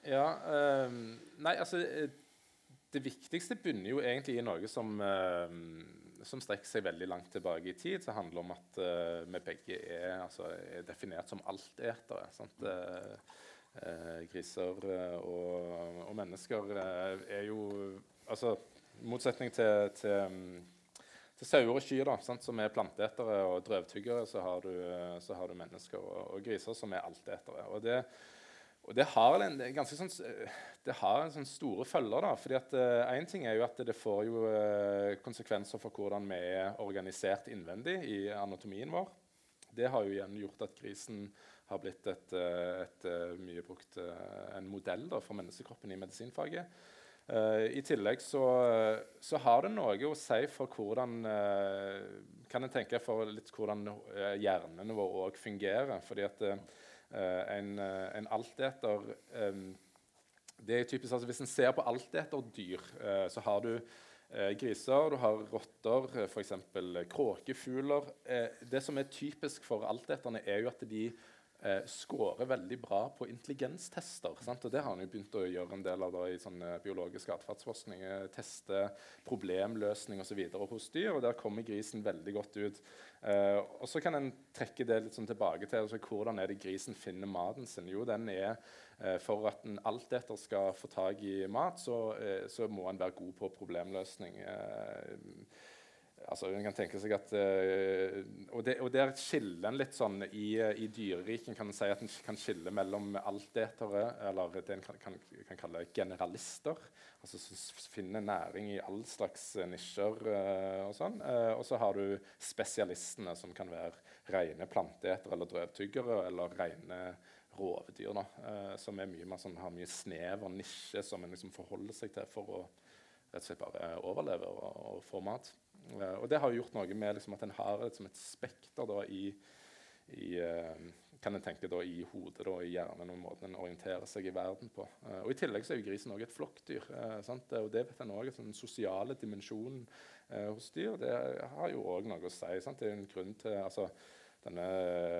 Ja, Øh, nei, altså eh, Det viktigste bunner jo egentlig i noe som, ehm, som strekker seg veldig langt tilbake i tid. som handler om at uh, vi begge er, altså, er definert som altetere. sant? Uh, griser og, og mennesker er jo Altså, i motsetning til, til mm, til sauer og kyr, da, sant, som er planteetere og drøvtyggere, så har du, så har du mennesker og, og griser som er altetere. Og det, og det har en ganske sånn, det har en sånn store følger. da, fordi at Én ting er jo at det får jo eh, konsekvenser for hvordan vi er organisert innvendig i anatomien vår. Det har jo igjen gjort at grisen har blitt et, eh, et, eh, mye brukt eh, en modell da, for menneskekroppen i medisinfaget. Uh, I tillegg så, så har det noe å si for hvordan eh, Kan en tenke for litt hvordan hjernene våre òg fungerer. fordi at eh, en, eh, en alteter eh, det er typisk, altså Hvis en ser på alteterdyr, uh, så har du eh, griser, du har rotter, f.eks. kråkefugler. Eh, det som er typisk for alteterne, er jo at de eh, scorer veldig bra på intelligenstester. Sant? Og det har han jo begynt å gjøre en del av da, i sånn, biologisk atferdsforskning. eh, Teste problemløsning osv. hos dyr, og der kommer grisen veldig godt ut. Eh, og så kan en trekke det litt sånn tilbake til altså, hvordan er det grisen finner maten sin. Jo, den er eh, For at en alteter skal få tak i mat, så, eh, så må en være god på problemløsning. Eh, altså, en kan tenke seg at eh, og, det, og der skiller en litt sånn i, i dyreriken kan en si at en kan skille mellom altetere, eller det en kan, kan, kan kalle generalister, altså som finner næring i all slags nisjer eh, og sånn. Eh, og så har du spesialistene, som kan være rene planteetere eller drøvtyggere, eller rene rovdyr, da, som mye sånn, har mye snev og nisje som en liksom forholder seg til for å rett og slett bare overleve og, og få mat. Eh, og det har jo gjort noe med liksom, at en har liksom, et spekter da, i, i eh, kan en tenke da, i hodet og i hjernen og måten en orienterer seg i verden på. Eh, og I tillegg så er jo grisen også et flokkdyr. Eh. Og det vet en også, Den sosiale dimensjonen eh, hos dyr det har jo òg noe å si. Sant? Det er en grunn til altså, denne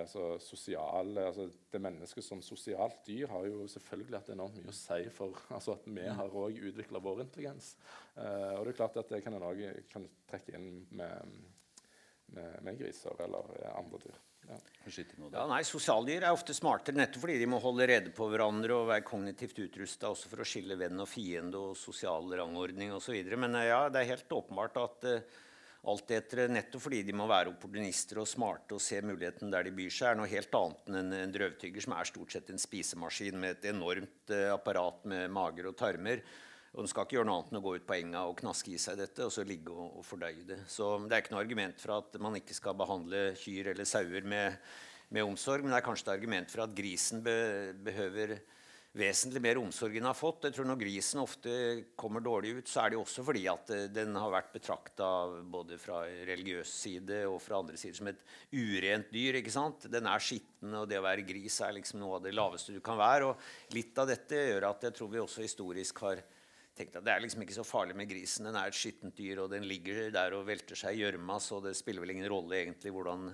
altså, sosiale, altså, Det mennesket som sosialt dyr har jo selvfølgelig hatt enormt mye å si for altså, at vi har òg utvikla vår intelligens. Eh, og det er klart at det kan en òg kan trekke inn med, med, med griser eller eh, andre dyr. Ja. Ja, nei, Sosialdyr er ofte smartere nettopp fordi de må holde rede på hverandre og være kognitivt utrusta også for å skille venn og fiende og sosial rangordning osv. Men eh, ja, det er helt åpenbart at uh, etter, nettopp fordi de må være opportunister og smarte og se muligheten der de byr seg, er noe helt annet enn en, en drøvtygger som er stort sett en spisemaskin med et enormt eh, apparat med mager og tarmer. Og den skal ikke gjøre noe annet enn å gå ut på enga og knaske i seg dette, og så ligge og, og fordøye det. Så det er ikke noe argument for at man ikke skal behandle kyr eller sauer med med omsorg. Men det er kanskje et argument for at grisen be behøver vesentlig mer omsorg enn har fått. Jeg tror Når grisen ofte kommer dårlig ut, så er det også fordi at eh, den har vært betrakta både fra religiøs side og fra andre sider som et urent dyr. ikke sant? Den er skitten, og det å være gris er liksom noe av det laveste du kan være. og Litt av dette gjør at jeg tror vi også historisk har tenkt at det er liksom ikke så farlig med grisen. Den er et skittent dyr, og den ligger der og velter seg i gjørma, så det spiller vel ingen rolle egentlig hvordan,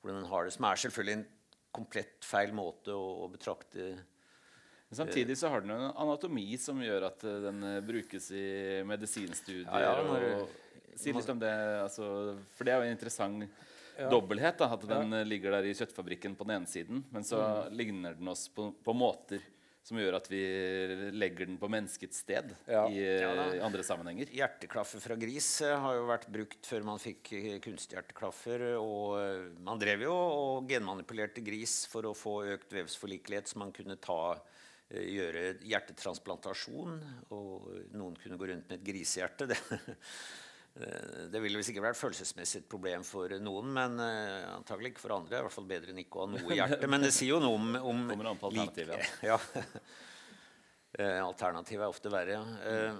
hvordan den har det. Som er selvfølgelig en komplett feil måte å, å betrakte men samtidig så har den en anatomi som gjør at eh, den eh, brukes i medisinstudier. Ja, ja, og, og Si litt om det. Altså, for det er jo en interessant ja. dobbelthet. Da, at den ja. Eh, ligger der i kjøttfabrikken på den ene siden, men så mm. ligner den oss på, på, måter som gjør at vi legger den på menneskets sted ja. i, i, andre sammenhenger. Hjerteklaffer fra gris har jo vært brukt før man fikk kunsthjerteklaffer. Og man drev jo og genmanipulerte gris for å få økt vevsforlikelighet, så man kunne ta Eh, gjøre hjertetransplantasjon, og noen kunne gå rundt med et grisehjerte. Det, eh, det ville sikkert vært følelsesmessig et problem for noen, men uh, antagelig ikke for andre. I hvert fall bedre enn ikke å ha noe hjerte. Men det sier jo noe om, om Kommer an på alternativet. Ja. Alternativet er ofte verre, ja.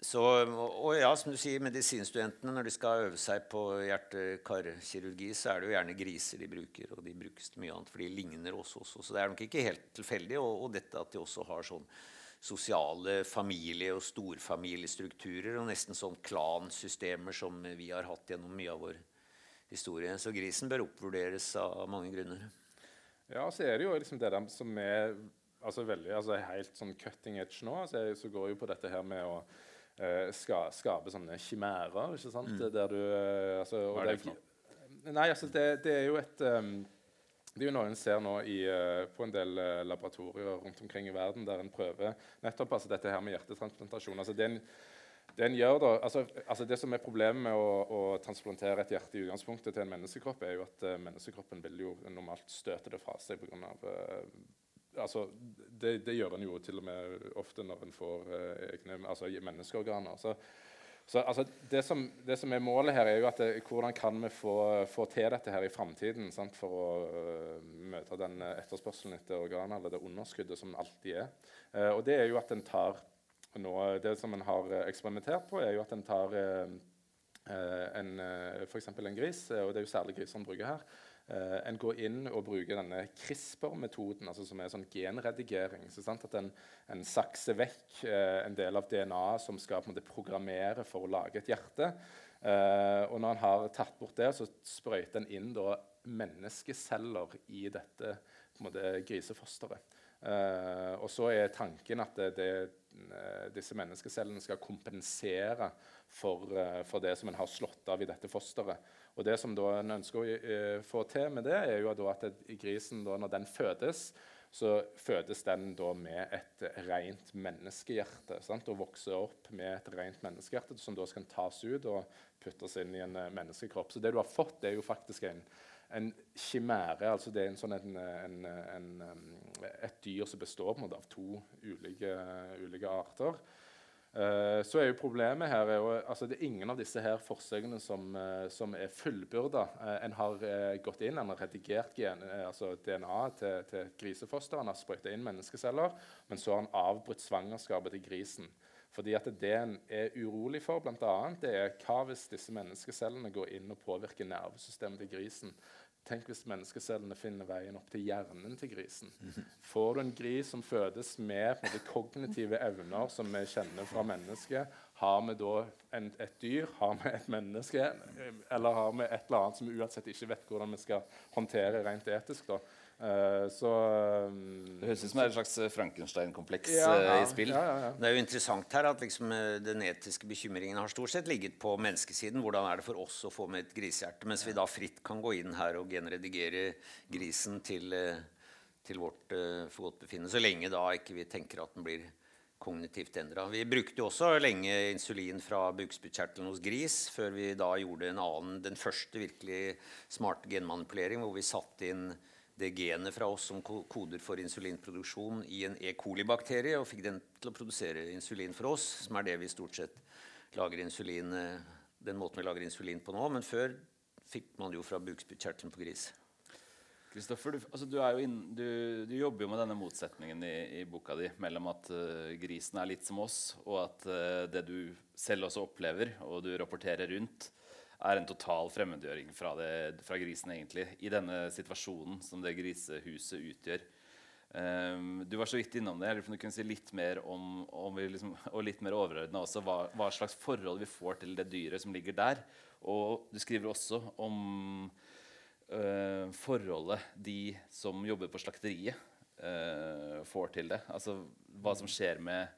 Så, og ja, som du sier, medisinstudentene når de skal øve seg på hjerte-karkirurgi, så er det jo gjerne griser de bruker, og de brukes til mye annet, for de ligner oss også. Så det er nok ikke helt tilfeldig. Og, og dette at de også har sånn sosiale familie- og storfamiliestrukturer, og nesten sånn klansystemer som vi har hatt gjennom mye av vår historie. Så grisen bør oppvurderes av mange grunner. Ja, så er det jo liksom det der som er altså veldig, altså helt sånn cutting edge nå. Så, så går jo på dette her med å ska, skape sånne kimærer, ikke sant? Mm. Der du uh, altså, Hva er det for noe? Nei, altså det, det, er jo et um, det er jo noe en ser nå i, uh, på en del uh, laboratorier rundt omkring i verden, der en prøver nettopp altså dette her med hjertetransplantasjon. Altså det en gjør da, altså, altså Det som er problemet med å, å, transplantere et hjerte i utgangspunktet til en menneskekropp, er jo at uh, menneskekroppen vil jo normalt støte det fra seg pga. Uh, altså, det, det, gjør en jo til og med ofte når en får eh, egne altså, menneskeorganer. Så, så altså, det, som, det, som, er målet her, er jo at det, hvordan kan vi få, få til dette her i framtiden for å uh, møte den etterspørselen etter organer, eller det underskuddet som alltid er. Uh, og det er jo at en tar nå, Det som en har eksperimentert på, er jo at en tar uh, en, f.eks. en gris, og det er jo særlig griser en bruker her. Uh, en går inn og bruker denne CRISPR-metoden, altså som er sånn genredigering. Så at en, en sakser vekk uh, en del av DNA-et som skal måte, programmere for å lage et hjerte. Uh, og når en har tatt bort det, så sprøyter en inn da, menneskeceller i dette måte, grisefosteret. og så er tanken at det, det, disse menneskecellene skal kompensere for, for det som en har slått av i dette fosteret. Og det som da en ønsker å uh, få til med det, er jo at grisen, da, når den fødes, så fødes den da med et rent menneskehjerte. Sant? Og vokser opp med et rent menneskehjerte som da skal tas ut og puttes inn i en uh, menneskekropp. Så det du har fått, det er jo faktisk en, en kimære. altså Det er sånn en, en, et dyr som består av to ulike, ulike arter. Uh, så er jo Problemet her er jo, altså det er ingen av disse her forsøkene som, uh, som er fullbyrda. Uh, en har gått inn, en har redigert gen, altså DNA til, til grisefoster, en har sprøyta inn menneskeceller, men så har en avbrutt svangerskapet til grisen. Fordi at Det en er urolig for, blant det er hva hvis disse menneskecellene går inn og påvirker nervesystemet til grisen. Tenk hvis menneskecellene finner veien opp til hjernen til grisen. Får du en gris som fødes med kognitive evner som vi kjenner fra mennesket, har vi da en, et dyr, har vi et menneske, eller har vi et eller annet som vi uansett ikke vet hvordan vi skal håndtere rent etisk? da? Uh, så um, Det høres ut som et slags Frankenstein-kompleks ja, ja, i spill. Ja, det er jo interessant her at liksom, den etiske bekymringen har stort sett ligget på menneskesiden. Hvordan er det for oss å få med et grisehjerte? Mens vi da fritt kan gå inn her og genredigere grisen til, til vårt forgodtbefinnende. Så lenge da ikke vi tenker at den blir kognitivt endra. Vi brukte jo også lenge insulin fra bukspyttkjertelen hos gris, før vi da gjorde en annen, den første virkelig smarte genmanipulering, hvor vi satte inn det genet fra oss som koder for insulinproduksjon i en E. coli-bakterie, og fikk den til å produsere insulin for oss, som er det vi stort sett lager insulin, eh, den måten vi lager insulin på nå. Men før fikk man jo fra bukspyttkjertelen på gris. Kristoffer, du, altså, du, du, du, jobber jo med denne motsetningen i, i boka di mellom at uh, grisen er litt som oss, og at uh, det du selv også opplever, og du rapporterer rundt, er en total fremmedgjøring fra, det, fra grisen, egentlig, i denne situasjonen som det grisehuset utgjør. Um, du var så vidt innom det. Jeg lurer du kunne si litt mer om, om liksom, og litt mer overordna også, hva, hva, slags forhold vi får til det dyret som ligger der. Og du skriver også om uh, forholdet de som jobber på slakteriet, uh, får til det. Altså hva som skjer med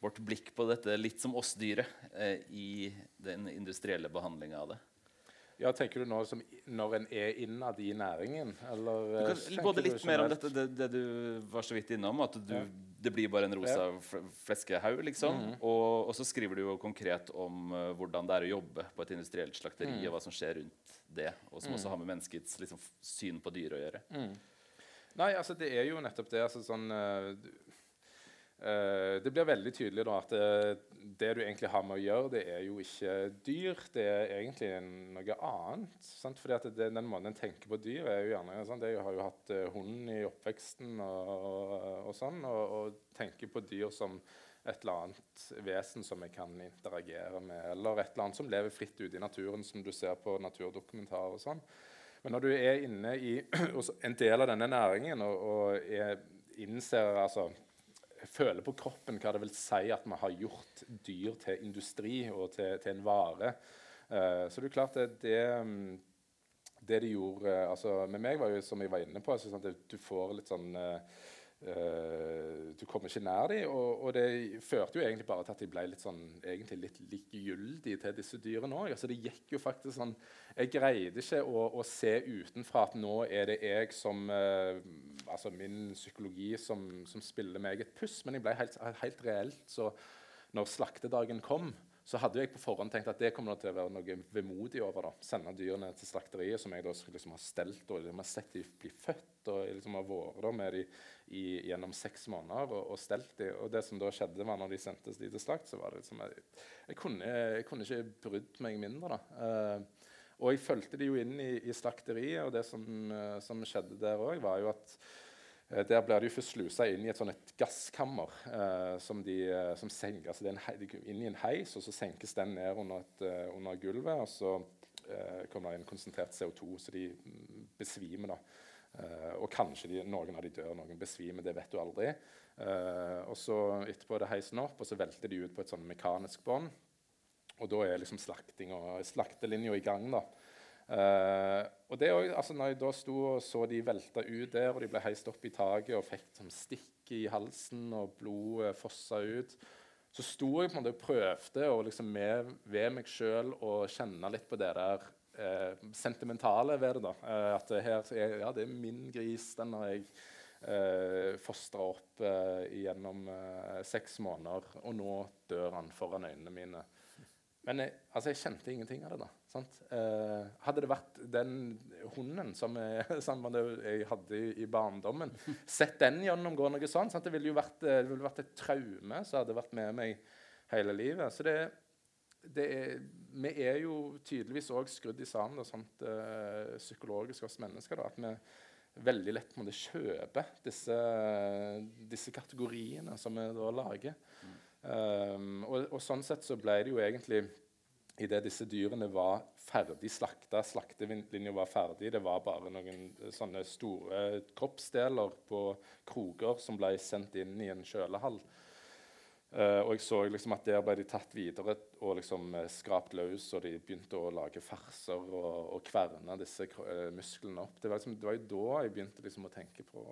vårt blikk på dette litt som oss-dyret eh, i den industrielle behandlinga av det. Ja, Tenker du nå som når en er innad i næringen? Eller, kan, eh, både litt mer om dette, det, det, du var så vidt innom, at du, ja. det blir bare en rosa fleskehaug. liksom. Mm -hmm. og, og, så skriver du jo konkret om uh, hvordan det er å jobbe på et industrielt slakteri, mm. og hva som skjer rundt det, og som mm. også har med menneskets liksom, syn på dyr å gjøre. Mm. Nei, altså det er jo nettopp det. altså sånn... Uh, det blir veldig tydelig da at det, det, du egentlig har med å gjøre, det er jo ikke dyr. Det er egentlig noe annet. Sant? Fordi at det, Den måten en tenker på dyr, er jo gjerne sant? Jeg har jo hatt uh, hund i oppveksten og, og, og sånn, og, og, tenker på dyr som et eller annet vesen som jeg kan interagere med, eller et eller annet som lever fritt ute i naturen, som du ser på naturdokumentarer og sånn. Men når du er inne i en del av denne næringen og, og er, innser altså føler på kroppen hva det vil si at vi har gjort dyr til industri og til, til en vare. Uh, så det er klart det, det, det de gjorde uh, altså Med meg var jo, som jeg var inne på, altså, sånn du får litt sånn Uh, du kommer ikke nær dem. Og, og, det førte jo egentlig bare til at de ble litt sånn, egentlig litt likegyldige til disse dyrene òg. Altså, det gikk jo faktisk sånn Jeg greide ikke å, å, se utenfra at nå er det jeg som uh, Altså min psykologi som, som, spiller meg et puss. Men jeg ble helt, helt reelt så når slaktedagen kom, så hadde jeg på forhånd tenkt at det kommer til å være noe vemodig over. da, Sende dyrene til slakteriet, som jeg da liksom har stelt og liksom har sett de bli født. Og liksom har vært med dem i, gjennom seks måneder og, og stelt dem. Og det som da skjedde, var når de sendtes de til slakt, så var det liksom Jeg, jeg, kunne, jeg kunne, ikke brydd meg mindre. da. Uh, og jeg fulgte de jo inn i, i slakteriet, og det som, uh, som skjedde der òg, var jo at Eh, der blir de først slusa inn i et sånt et gasskammer eh, som, de, eh, som senker, altså hei, de inn i en heis, og så senkes den ned under, et, under gulvet. Og så eh, kommer det inn konsentrert CO2, så de mm, besvimer. da. Eh, og kanskje de, noen av de dør, noen besvimer. Det vet du aldri. og så etterpå er det heisen opp, og så velter de ut på et sånn mekanisk bånd. Og da er liksom slaktelinja i gang. da. Uh, og det også, altså når jeg da sto og så de velta ut der, og de ble heist opp i taket og fikk sånn stikk i halsen, og blodet fossa ut, så sto jeg på en måte og prøvde å liksom med, ved meg sjøl å kjenne litt på det der uh, sentimentale ved det. da. Uh, at det her er, ja, det er min gris. Den har jeg uh, fostra opp gjennom seks måneder, og nå dør han foran øynene mine. Men jeg, altså, jeg kjente ingenting av det. da. Eh, hadde det vært den hunden som jeg, som jeg hadde i, i, barndommen, sett den gjennomgå noe sånt, sant? det ville jo vært, det ville vært et traume som hadde vært med meg hele livet. Så det, det er, vi er jo tydeligvis òg skrudd sammen da, sånt, eh, psykologisk oss mennesker. Da, at vi veldig lett måtte kjøpe disse, disse kategoriene som vi da lager. Mm. Um, og, og, sånn sett så ble det jo egentlig idet disse dyrene var ferdig slakta, slaktelinja var ferdig, det var bare noen eh, sånne store kroppsdeler på kroker som ble sendt inn i en kjølehall. Uh, og jeg så liksom at der ble de tatt videre og liksom uh, skrapt løs, og de begynte å lage farser og, og kverne disse musklene opp. Det var, liksom, det var, jo da jeg begynte liksom å tenke på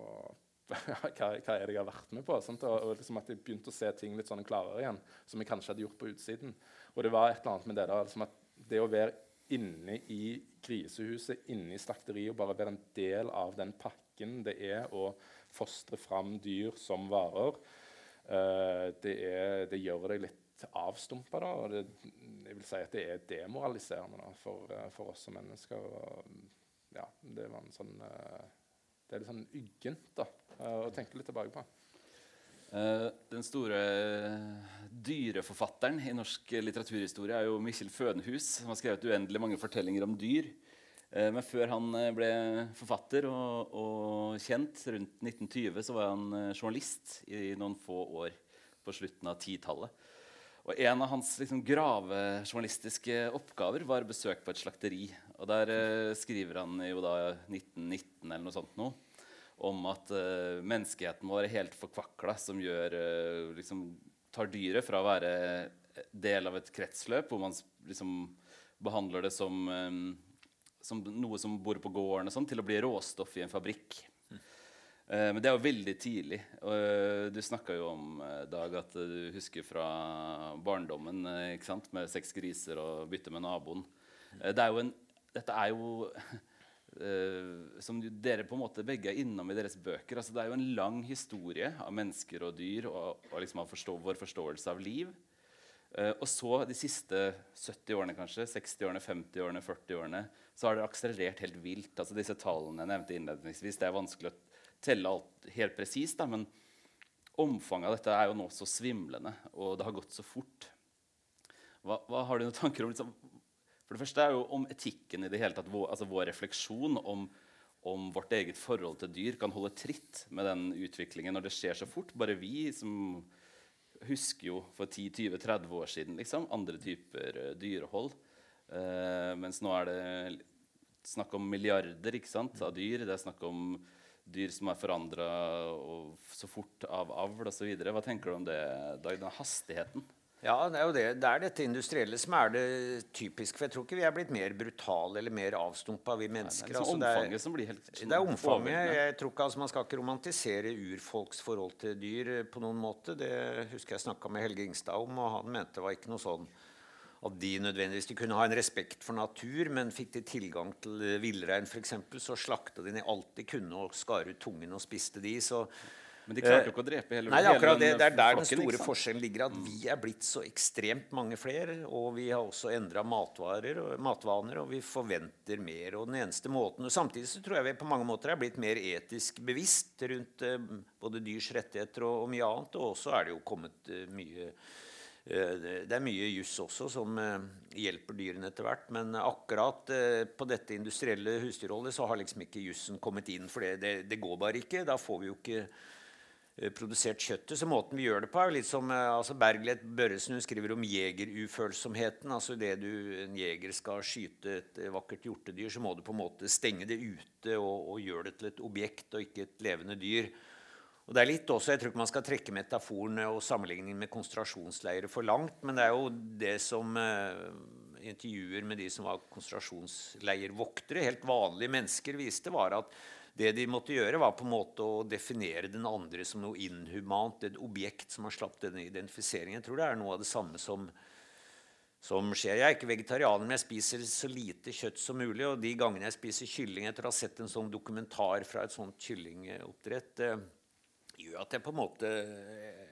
hva, hva, er det jeg har vært med på? Og, og liksom at jeg begynte å se ting litt sånn klarere igjen, som jeg kanskje hadde gjort på utsiden. Og det var et eller annet med det da, liksom at det å være inne i grisehuset, inne i slakteriet, og bare være en del av den pakken det er å fostre fram dyr som varer, uh, det, er, det, gjør deg litt avstumpa. Og det, jeg vil si at det er demoraliserende da, for, uh, for, oss som mennesker. Og, ja, det, var en sånn, uh, det er litt sånn uggent å tenke litt tilbake på. Uh, den store dyreforfatteren i norsk litteraturhistorie er jo Mikkjel Fødenhus, som har skrevet uendelig mange fortellinger om dyr. Eh, men før han eh, ble forfatter og, og, kjent, rundt 1920, så var han eh, journalist i noen få år på slutten av 10-tallet. Og En av hans liksom, gravejournalistiske oppgaver var besøk på et slakteri. Og Der eh, skriver han jo da 1919 eller noe sånt noe, om at uh, menneskeheten vår er helt forkvakla, som gjør, uh, liksom, tar dyret fra å være del av et kretsløp, hvor man liksom behandler det som som noe som bor på gården, og sånn, til å bli råstoff i en fabrikk. Mm. Uh, men det er jo veldig tidlig. Uh, du snakka jo om Dag, at du husker fra barndommen med seks griser og bytte med naboen. det er en, dette er jo som dere på en måte begge er innom i deres bøker. Altså, det er jo en lang historie av mennesker og dyr og, og liksom av forstå, vår forståelse av liv. Uh, og så de siste 70 årene, kanskje, 60 årene, 50 årene, 40 årene, så har det akselerert helt vilt. Altså Disse tallene jeg nevnte innledningsvis, det er vanskelig å telle alt helt presist, men omfanget av dette er jo nå så svimlende, og det har gått så fort. Hva, hva har du noen tanker om liksom, For det første er jo om etikken i det hele tatt, altså vår refleksjon om, om vårt eget forhold til dyr kan holde tritt med den utviklingen når det skjer så fort. Bare vi som husker jo for 10-20-30 år siden liksom, andre typer uh, dyrehold. Uh, mens nå er det snakk om milliarder sant, av dyr. Det er snakk om dyr som er forandra så fort av avl osv. Hva tenker du om det, Dag? Den hastigheten? Ja, det er jo det. Det er dette industrielle som er det typiske. For jeg tror ikke vi er blitt mer brutale eller mer avstumpa, vi mennesker. Nei, det er liksom altså, omfanget som blir helt sånn Det er omfanget. Jeg tror ikke altså, Man skal ikke romantisere urfolks forhold til dyr eh, på noen måte. Det husker jeg snakka med Helge Ingstad om, og han mente det var ikke noe sånn at de nødvendigvis de kunne ha en respekt for natur, men fikk de tilgang til villrein f.eks., så slakta de ned alt de kunne og skar ut tungen og spiste de. så men de klarte jo ikke å drepe hele Nei, akkurat det. Det er der den store forskjellen ligger. At vi er blitt så ekstremt mange flere. Og vi har også endra og matvaner, og vi forventer mer. Og den eneste måten og Samtidig så tror jeg vi på mange måter er blitt mer etisk bevisst rundt eh, både dyrs rettigheter og, og, mye annet. Og også er det jo kommet eh, mye eh, det er mye juss også som eh, hjelper dyrene etter hvert. Men akkurat eh, på dette industrielle husdyrholdet så har liksom ikke jussen kommet inn. For det, det, det, går bare ikke. Da får vi jo ikke Eh, produsert kjøttet. Så måten vi gjør det på, er litt som eh, altså Bergljot Børresen hun skriver om jegerufølsomheten. altså det du, En jeger skal skyte et eh, vakkert hjortedyr, så må du på en måte stenge det ute og, og gjøre det til et objekt og ikke et levende dyr. Og det er litt også, Jeg tror ikke man skal trekke metaforen og sammenligningen med konsentrasjonsleirer for langt, men det er jo det som eh, intervjuer med de som var konsentrasjonsleirvoktere, helt vanlige mennesker, viste, var at det de måtte gjøre, var på en måte å definere den andre som noe inhumant, et objekt som har slapp denne identifiseringen. Jeg tror det er noe av det samme som, som skjer. Jeg er ikke vegetarianer, men jeg spiser så lite kjøtt som mulig. Og de gangene jeg spiser kylling etter å ha sett en sånn dokumentar fra et sånt kyllingoppdrett, eh, gjør at jeg på en måte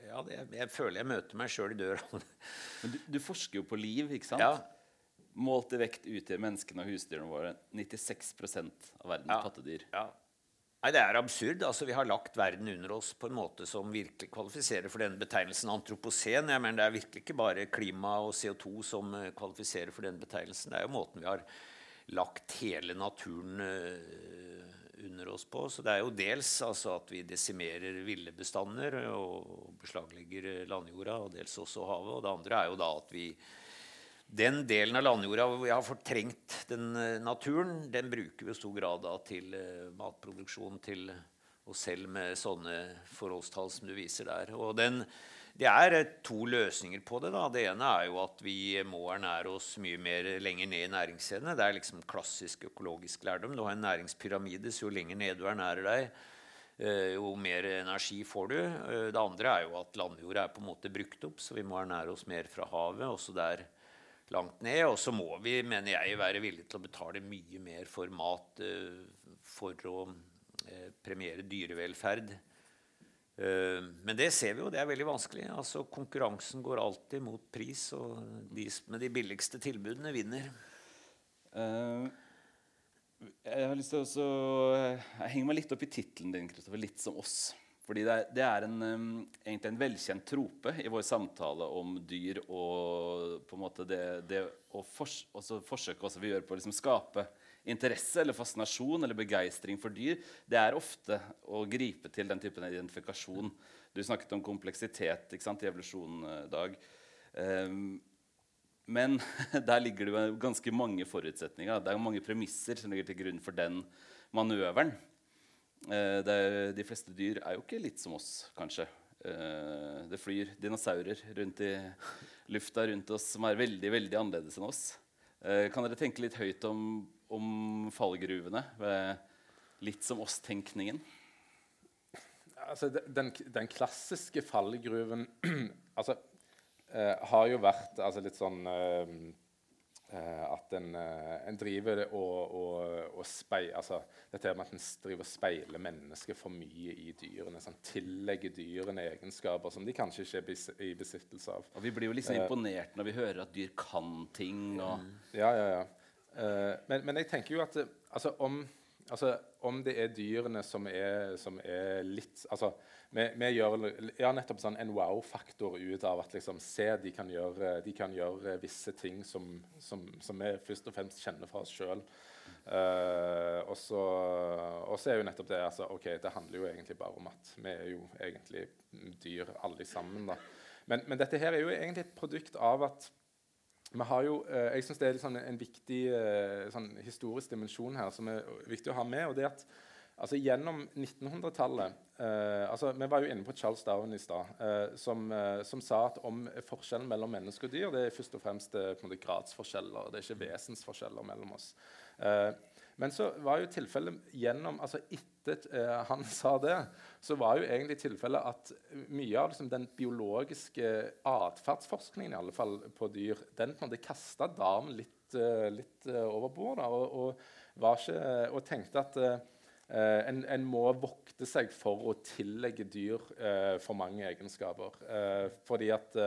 ja, jeg, jeg føler jeg møter meg sjøl i døra. men du, du, forsker jo på liv, ikke sant? Ja. Målt i vekt utgjør menneskene og husdyrene våre 96 av verdens ja. pattedyr. Ja. Nei, Det er absurd. Altså, Vi har lagt verden under oss på en måte som virkelig kvalifiserer for denne betegnelsen antropocen. Jeg mener, Det er virkelig ikke bare klima og CO2 som eh, kvalifiserer for denne betegnelsen. Det er jo måten vi har lagt hele naturen uh, under oss på. Så det er jo dels altså, at vi desimerer ville bestander og beslaglegger landjorda, og dels også havet. Og det andre er jo da at vi den delen av landjorda hvor vi har fortrengt den uh, naturen, den bruker vi i stor grad da, til uh, matproduksjon til oss selv med sånne forholdstall som du viser der. Og den, det er uh, to løsninger på det. da. Det ene er jo at vi må ernære oss mye mer lenger ned i næringskjedene. Det er liksom klassisk økologisk lærdom. Du har en næringspyramide, så jo lenger ned du ernærer deg, jo mer energi får du. Det andre er jo at landjorda er på en måte brukt opp, så vi må ernære oss mer fra havet. Også der langt ned. Og så må vi, mener jeg, være villige til å betale mye mer for mat uh, for å uh, premiere dyrevelferd. Uh, men det ser vi jo, det er veldig vanskelig. Altså Konkurransen går alltid mot pris, og de med de billigste tilbudene vinner. jeg har lyst til å Jeg henger meg litt opp i tittelen din, Kristoffer. 'Litt som oss'. Fordi det er, det er en, egentlig en velkjent trope i vår samtale om dyr og på en måte det, det å fors, også forsøket vi gjør på å liksom skape interesse eller fascinasjon eller begeistring for dyr, det er ofte å gripe til den typen identifikasjon. Du snakket om kompleksitet i evolusjonen, eh, Dag. Um, men der ligger det jo ganske mange forutsetninger. Det er mange premisser som ligger til grunn for den manøveren. Uh, er, de fleste dyr er jo ikke litt som oss, kanskje. Uh, det flyr dinosaurer rundt i lufta rundt oss som er veldig veldig annerledes enn oss. Uh, kan dere tenke litt høyt om, om fallgruvene litt som oss-tenkningen? Altså, den, den, klassiske fallgruven altså, har jo vært altså, litt sånn at en, uh, en, driver og, og, og speil, altså, Dette med at en driver og speiler mennesket for mye i dyrene. Sånn, tillegger dyrene egenskaper som de kanskje ikke er bes i besittelse av. Og Vi blir jo liksom uh, imponert når vi hører at dyr kan ting. Og... Ja, ja, ja. Men, men, jeg tenker jo at altså, om, altså, om det er dyrene som er, som er litt altså, vi, vi, gjør ja, nettopp sånn en wow-faktor ut av at liksom, se de kan, gjøre, de kan gjøre visse ting som, som, som, vi først og fremst kjenner fra oss sjøl. Uh, og så er jo nettopp det altså, ok, Det handler jo egentlig bare om at vi er jo egentlig dyr alle sammen. da. Men, men dette her er jo egentlig et produkt av at vi har jo, uh, jeg syns Det er sånn en viktig uh, sånn historisk dimensjon her som er viktig å ha med. og det at altså Gjennom 1900-tallet eh, altså Vi var jo inne på Charles Darwin i stad, eh, som, eh, som, sa at om forskjellen mellom menneske og dyr det er først og fremst eh, måte gradsforskjeller. Det er ikke vesensforskjeller mellom oss. Eh, men så var jo tilfellet gjennom altså Etter eh, han sa det, så var jo egentlig tilfellet at mye av liksom, den biologiske atferdsforskningen i alle fall på dyr, den på kasta Darwin litt, litt over bord. og, og, og tenkte at Uh, en, en, må vokte seg for å tillegge dyr uh, for mange egenskaper. Uh, fordi at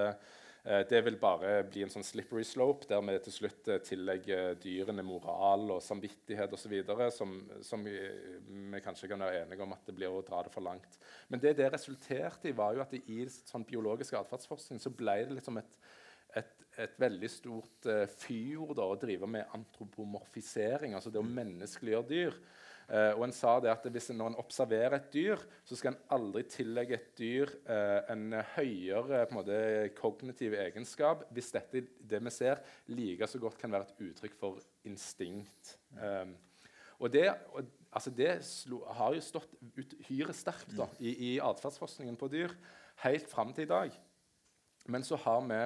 det vil bare bli en sånn slippery slope, der vi til slutt tillegger dyrene moral og samvittighet osv. Som, som vi, vi, kanskje kan være enige om at det blir å dra det for langt. Men det det resulterte i, var jo at det i sånn biologisk atferdsforskning så ble det liksom et, et, et veldig stort uh, fyord å drive med antropomorfisering, altså det å menneskeliggjøre dyr. Uh, og en sa det at hvis en, Når en observerer et dyr, så skal en aldri tillegge et dyr eh, en høyere på en måte, kognitiv egenskap hvis dette det vi ser, like så godt kan være et uttrykk for instinkt. Um, og det, og, altså det slo, har jo stått uhyre sterkt da, i, i atferdsforskningen på dyr helt fram til i dag. Men så har vi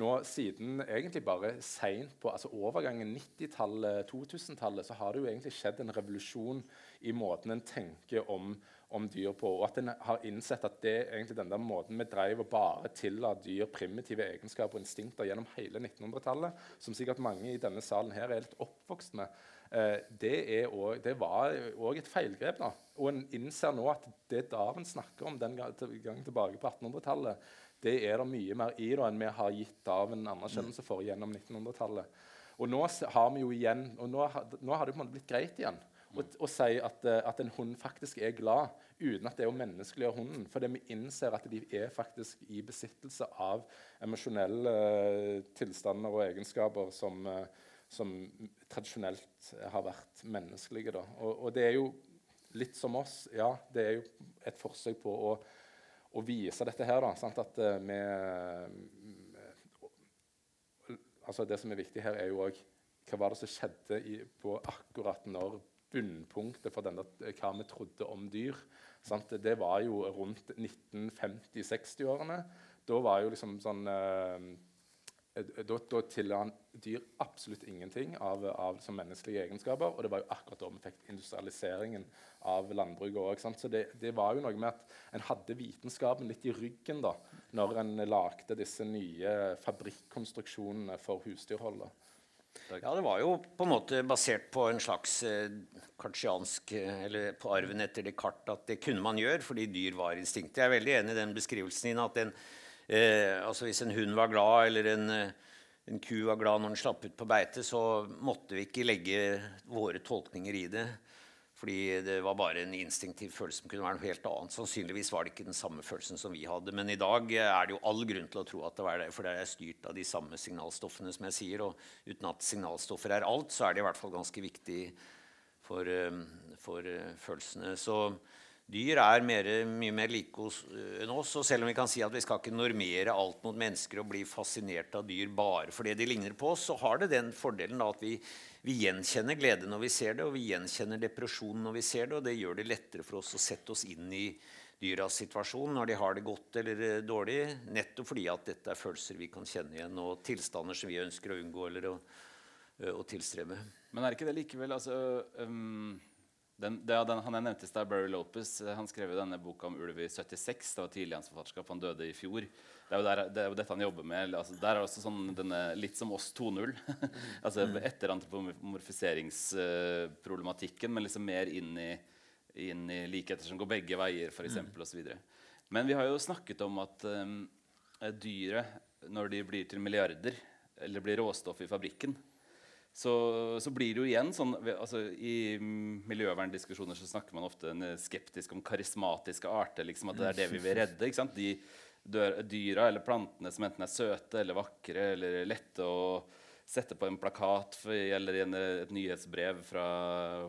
nå siden egentlig bare seint på altså overgangen 90-tallet, 2000-tallet, så har det jo egentlig skjedd en revolusjon i måten en tenker om, om, dyr på. Og at en har innsett at det egentlig den der måten vi drev og bare tilla dyr primitive egenskaper og instinkter gjennom hele 1900-tallet, som sikkert mange i denne salen her er litt oppvokst med, eh, det, også, det, var òg et feilgrep. da. Og en innser nå at det Darwin snakker om den gangen tilbake på 1800-tallet, det er det mye mer i da, enn vi har gitt av en anerkjennelse for gjennom 1900-tallet. Og nå har vi jo igjen, og nå, nå har det på en måte blitt greit igjen å, å si at, eh, at, en hund faktisk er glad, uten at det er å menneskeliggjøre hunden. Fordi vi innser at de er faktisk i besittelse av emosjonelle uh, tilstander og egenskaper som, uh, som, tradisjonelt har vært menneskelige. Og, og det er jo litt som oss. Ja, det er jo et forsøk på å å vise dette her. Da, sant? At vi altså Det som er viktig her, er jo òg hva var det som skjedde i, på akkurat når bunnpunktet for denne, hva vi trodde om dyr. Sant? Det var jo rundt 1950-60-årene. Da var jo liksom sånn Eh, da, da tilla han dyr absolutt ingenting av, av menneskelige egenskaper. Og det var jo akkurat da vi fikk industrialiseringen av landbruket òg. Så det, det, var jo noe med at en hadde vitenskapen litt i ryggen da når en lagde disse nye fabrikkonstruksjonene for husdyrhold. Ja, det var jo på en måte basert på en slags eh, kartsiansk eh, Eller på arven etter Descartes at det kunne man gjøre fordi dyr var instinktet. Jeg er veldig enig i den beskrivelsen din at den eh, altså Hvis en hund var glad, eller en, eh, en, ku var glad når den slapp ut på beite, så måtte vi ikke legge våre tolkninger i det. Fordi det var bare en instinktiv følelse som kunne være noe helt annet. Sannsynligvis var det ikke den samme følelsen som vi hadde. Men i dag er det jo all grunn til å tro at det var det, for det er styrt av de samme signalstoffene som jeg sier. Og uten at signalstoffer er alt, så er det i hvert fall ganske viktig for, eh, for uh, følelsene. Så dyr er mer, mye mer like oss enn oss. Og selv om vi kan si at vi skal ikke normere alt mot mennesker og bli fascinert av dyr bare fordi de ligner på oss, så har det den fordelen at vi, vi, gjenkjenner glede når vi ser det, og vi gjenkjenner depresjon når vi ser det, og det gjør det lettere for oss å sette oss inn i dyras situasjon når de har det godt eller eh, dårlig, nettopp fordi at dette er følelser vi kan kjenne igjen, og tilstander som vi ønsker å unngå eller å, å tilstrebe. Men er ikke det likevel altså, um den, det, den, han jeg nevnte i stad, Barry Lopez, eh, han skrev jo denne boka om ulv i 76. Det var tidlig hans forfatterskap. Han døde i fjor. Det er jo, der, det er jo dette han jobber med. Altså, der er også sånn denne, litt som oss 2.0. altså mm. etter antropomorfiseringsproblematikken, men liksom mer inn i, inn i likheter som går begge veier, f.eks. Mm. osv. Men vi har jo snakket om at um, dyret, når de blir til milliarder, eller blir råstoff i fabrikken, så, så, blir det jo igjen sånn altså, I miljøverndiskusjoner så snakker man ofte skeptisk om karismatiske arter. Liksom, at det er det vi vil redde. ikke sant? De dør, dyra eller plantene som enten er søte eller vakre eller lette å sette på en plakat for, eller en, et nyhetsbrev fra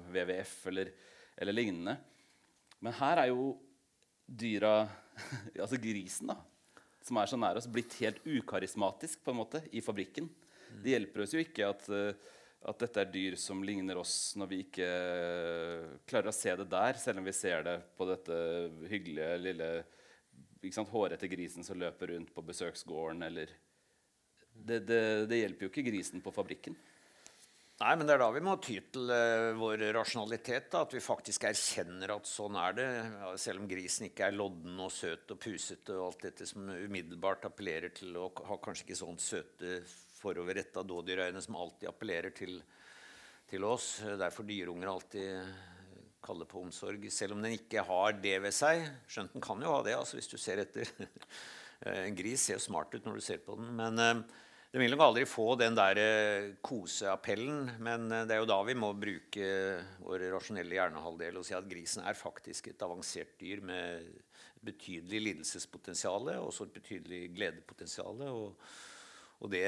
WWF eller, eller, lignende. Men her er jo dyra, altså grisen, da, som er så nær oss, blitt helt ukarismatisk på en måte i fabrikken. Det hjelper oss jo ikke at, eh, at, dette er dyr som ligner oss, når vi ikke eh, klarer å se det der, selv om vi ser det på dette hyggelige lille sant, hårete grisen som løper rundt på besøksgården, eller det, det, det hjelper jo ikke grisen på fabrikken. Nei, men det er da vi må ty til uh, vår rasjonalitet. Da, at vi faktisk erkjenner at sånn er det. Selv om grisen ikke er lodden og søt og pusete og alt dette som umiddelbart appellerer til å ha kanskje ikke sånn søte foroverretta dådyrøyne som alltid appellerer til, til oss. Derfor dyrunger alltid kaller på omsorg, selv om den ikke har det ved seg. Skjønt den kan jo ha det, altså, hvis du ser etter. en gris ser jo smart ut når du ser på den. Men uh, den vil nok aldri få den der uh, koseappellen. Men uh, det er jo da vi må bruke vår rasjonelle hjernehalvdel og si at grisen er faktisk et avansert dyr med betydelig lidelsespotensial og også et betydelig gledepotensial. Og, og det,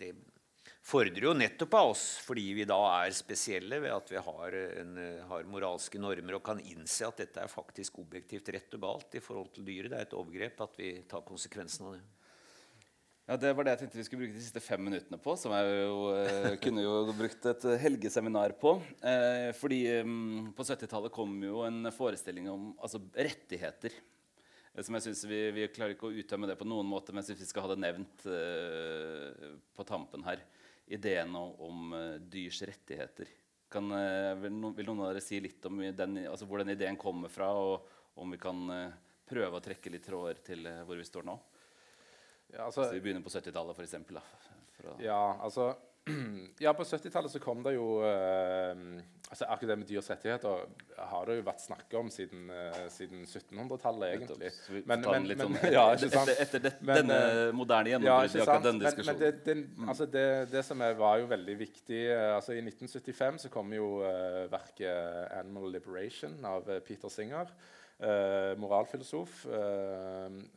det fordrer jo nettopp av oss, fordi vi da er spesielle ved at vi har, en, har, moralske normer og kan innse at dette er faktisk objektivt rett og galt i forhold til dyret. Det er et overgrep at vi tar konsekvensen av det. Ja, Det var det jeg tenkte vi skulle bruke de siste fem minuttene på. Som jeg jo, eh, kunne jo brukt et helgeseminar på. Eh, fordi um, På 70-tallet kom jo en forestilling om altså, rettigheter som jeg synes vi, vi, klarer ikke å uttømme det på noen måte, men synes vi skal ha det nevnt uh, på tampen her. Ideen om, om uh, dyrs rettigheter. Kan, vil, no, vil, noen av dere si litt om den, altså hvor den ideen kommer fra, og om vi kan prøve å trekke litt tråder til hvor vi står nå? Ja, altså, Hvis vi begynner på 70-tallet, f.eks. Ja, altså ja, på 70-tallet så kom det jo eh, altså Akkurat det med dyrs rettigheter har det jo vært snakket om siden, eh, siden 1700-tallet, egentlig. Men, men, men, sånn, ja, ikke etter, etter det, denne moderne gjennombruddet ja, akkurat denne diskusjonen. Men, det, det, altså det, det, som er, var jo veldig viktig eh, altså I 1975 så kom jo uh, verket 'Animal Liberation' av uh, Peter Singer. Moralfilosof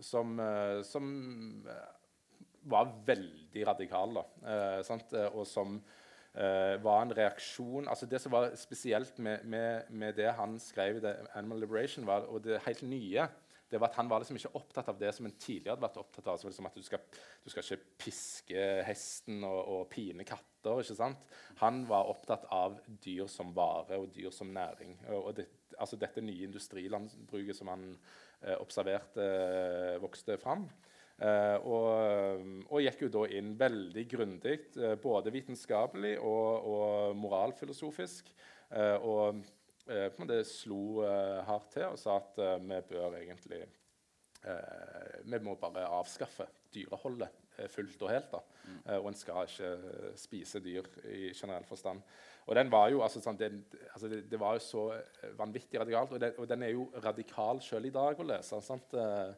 som, som var veldig radikal. Da, eh, eh, og som eh, var en reaksjon altså Det som var spesielt med, med, med det han skrev i Animal Liberation, var, og det helt nye, det var at han var liksom ikke opptatt av det som en tidligere hadde vært opptatt av. Liksom at du skal, du skal, ikke piske hesten og, og pine katter. ikke sant? Han var opptatt av dyr som vare og dyr som næring. Og, det, altså dette nye industrilandbruket som han eh, observerte vokste fram. Uh, og, og, gikk jo da inn veldig grundig, uh, både vitenskapelig og, og moralfilosofisk. Uh, og på en måte slo hardt til og sa at vi bør egentlig Vi må bare avskaffe dyreholdet fullt og helt. da, mm. Og en skal ikke spise dyr i generell forstand. Og den var jo, altså, sånn, den, altså, det, det, var jo så vanvittig radikalt, og, det, og den er jo radikal sjøl i dag å lese. sant, Eh,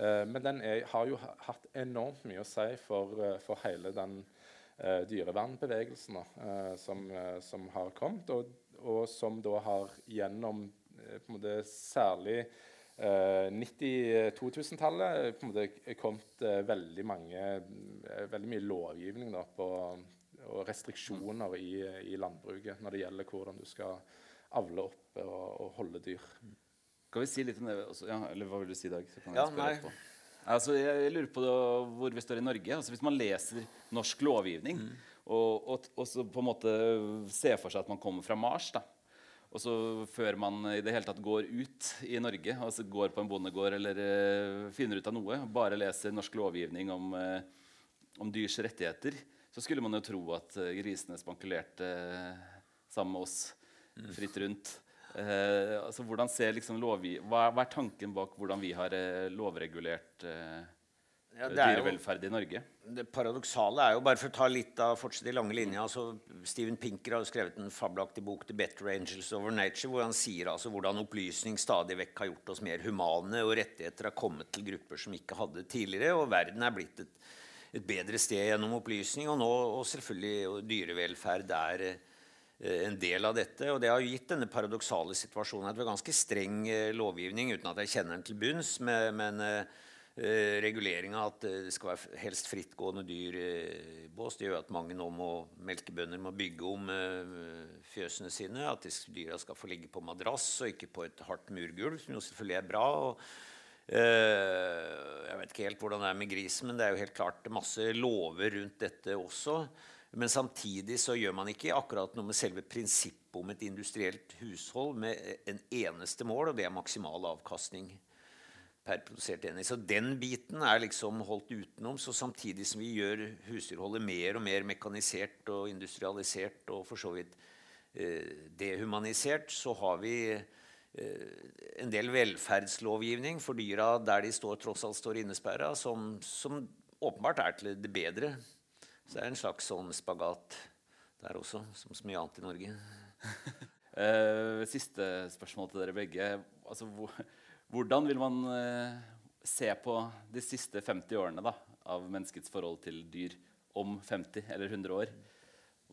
men den er, har jo hatt enormt mye å si for, eh, for hele den uh, dyrevernbevegelsen uh, som, som, har kommet. Og, og som da har gjennom særlig 90-2000-tallet på en måte kommet veldig, mange, veldig mye lovgivning da, på, og restriksjoner i, i, landbruket når det gjelder hvordan du skal avle opp og, og holde dyr. Kan vi si litt om det også? Ja, eller hva vil du si, Dag? Så kan ja, nei. På. Altså, jeg lurer på hvor vi står i Norge. Altså, hvis man leser norsk lovgivning mm. og, og, og, så på en måte ser for seg at man kommer fra Mars da, og så før man i det hele tatt går ut i Norge, altså går på en bondegård eller uh, finner ut av noe, bare leser norsk lovgivning om, uh, om, dyrs rettigheter, så skulle man jo tro at uh, grisene spankulerte sammen med oss mm. fritt rundt. Altså hvordan ser liksom lovgi hva, hva, er tanken bak hvordan vi har lovregulert ja, dyrevelferd i Norge? Det paradoksale er jo, bare for å ta litt av fortsette i lange linja altså Steven Pinker har skrevet en fabelaktig bok The Better Angels Over Nature, hvor han sier altså hvordan opplysning stadig vekk har gjort oss mer humane, og rettigheter har kommet til grupper som ikke hadde tidligere, og verden er blitt et, et bedre sted gjennom opplysning. Og nå og selvfølgelig og dyrevelferd er eh, en del av dette. Og det har jo gitt denne paradoksale situasjonen at vi har ganske streng eh, lovgivning, uten at jeg kjenner den til bunns. men, eh, eh, reguleringa at eh, det skal være helst frittgående dyr i bås. Det gjør at mange nå må, melkebønder må bygge om eh, fjøsene sine. At dyra skal få ligge på madrass og ikke på et hardt murgulv, som jo selvfølgelig er bra. og eh, jeg vet ikke helt hvordan det er med grisen, men det er jo helt klart masse lover rundt dette også. Men samtidig så gjør man ikke akkurat noe med selve prinsippet om et industrielt hushold med en eneste mål, og det er maksimal avkastning per produsert enhet. Så den biten er liksom holdt utenom. Så samtidig som vi gjør husdyrholdet mer og mer mekanisert og industrialisert og for så vidt eh, dehumanisert, så har vi eh, en del velferdslovgivning for dyra der de står, tross alt står innesperra, som, som, åpenbart er til det bedre. Så det er en slags sånn spagat der også, som så mye annet i Norge. uh, siste spørsmål til dere begge. Altså, hvor hvordan vil man eh, se på de siste 50 årene da, av menneskets forhold til dyr om 50 eller 100 år?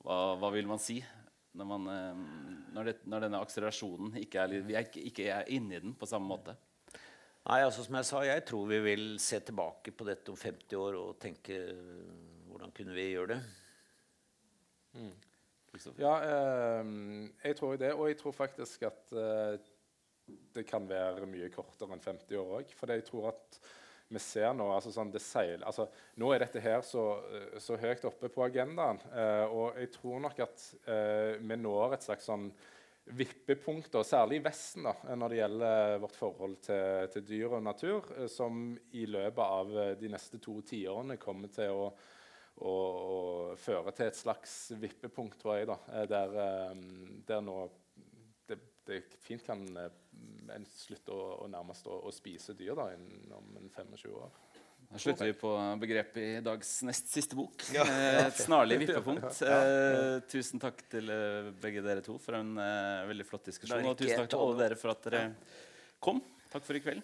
Hva, hva vil man si når, man, eh, når, det, når denne akselerasjonen ikke er, vi er ikke, ikke er inne i den på samme måte? Nei, altså som Jeg sa, jeg tror vi vil se tilbake på dette om 50 år og tenke hvordan kunne vi gjøre det? Mm. Ja, eh, jeg tror det. Og jeg tror faktisk at eh, det kan være mye kortere enn 50 år òg. For jeg tror at vi ser nå altså sånn, det seil, altså, Nå er dette her så, så høyt oppe på agendaen. Eh, og jeg tror nok at eh, vi når et slags sånn vippepunkt, særlig i Vesten, da, når det gjelder vårt forhold til, til dyr og natur, eh, som i løpet av eh, de neste to tiårene kommer til å, å, og føre til et slags vippepunkt, tror jeg, da, eh, der, der nå det, det fint kan en slutte å, å nærmest å, å, spise dyr da, om en 25 år. Da slutter vi på begrepet i dags nest siste bok. Ja. Eh, et snarlig vippepunkt. Ja, ja, eh, tusen takk til eh, begge dere to for en veldig flott diskusjon. Og tusen takk til alle dere for at dere kom. Takk for i kveld.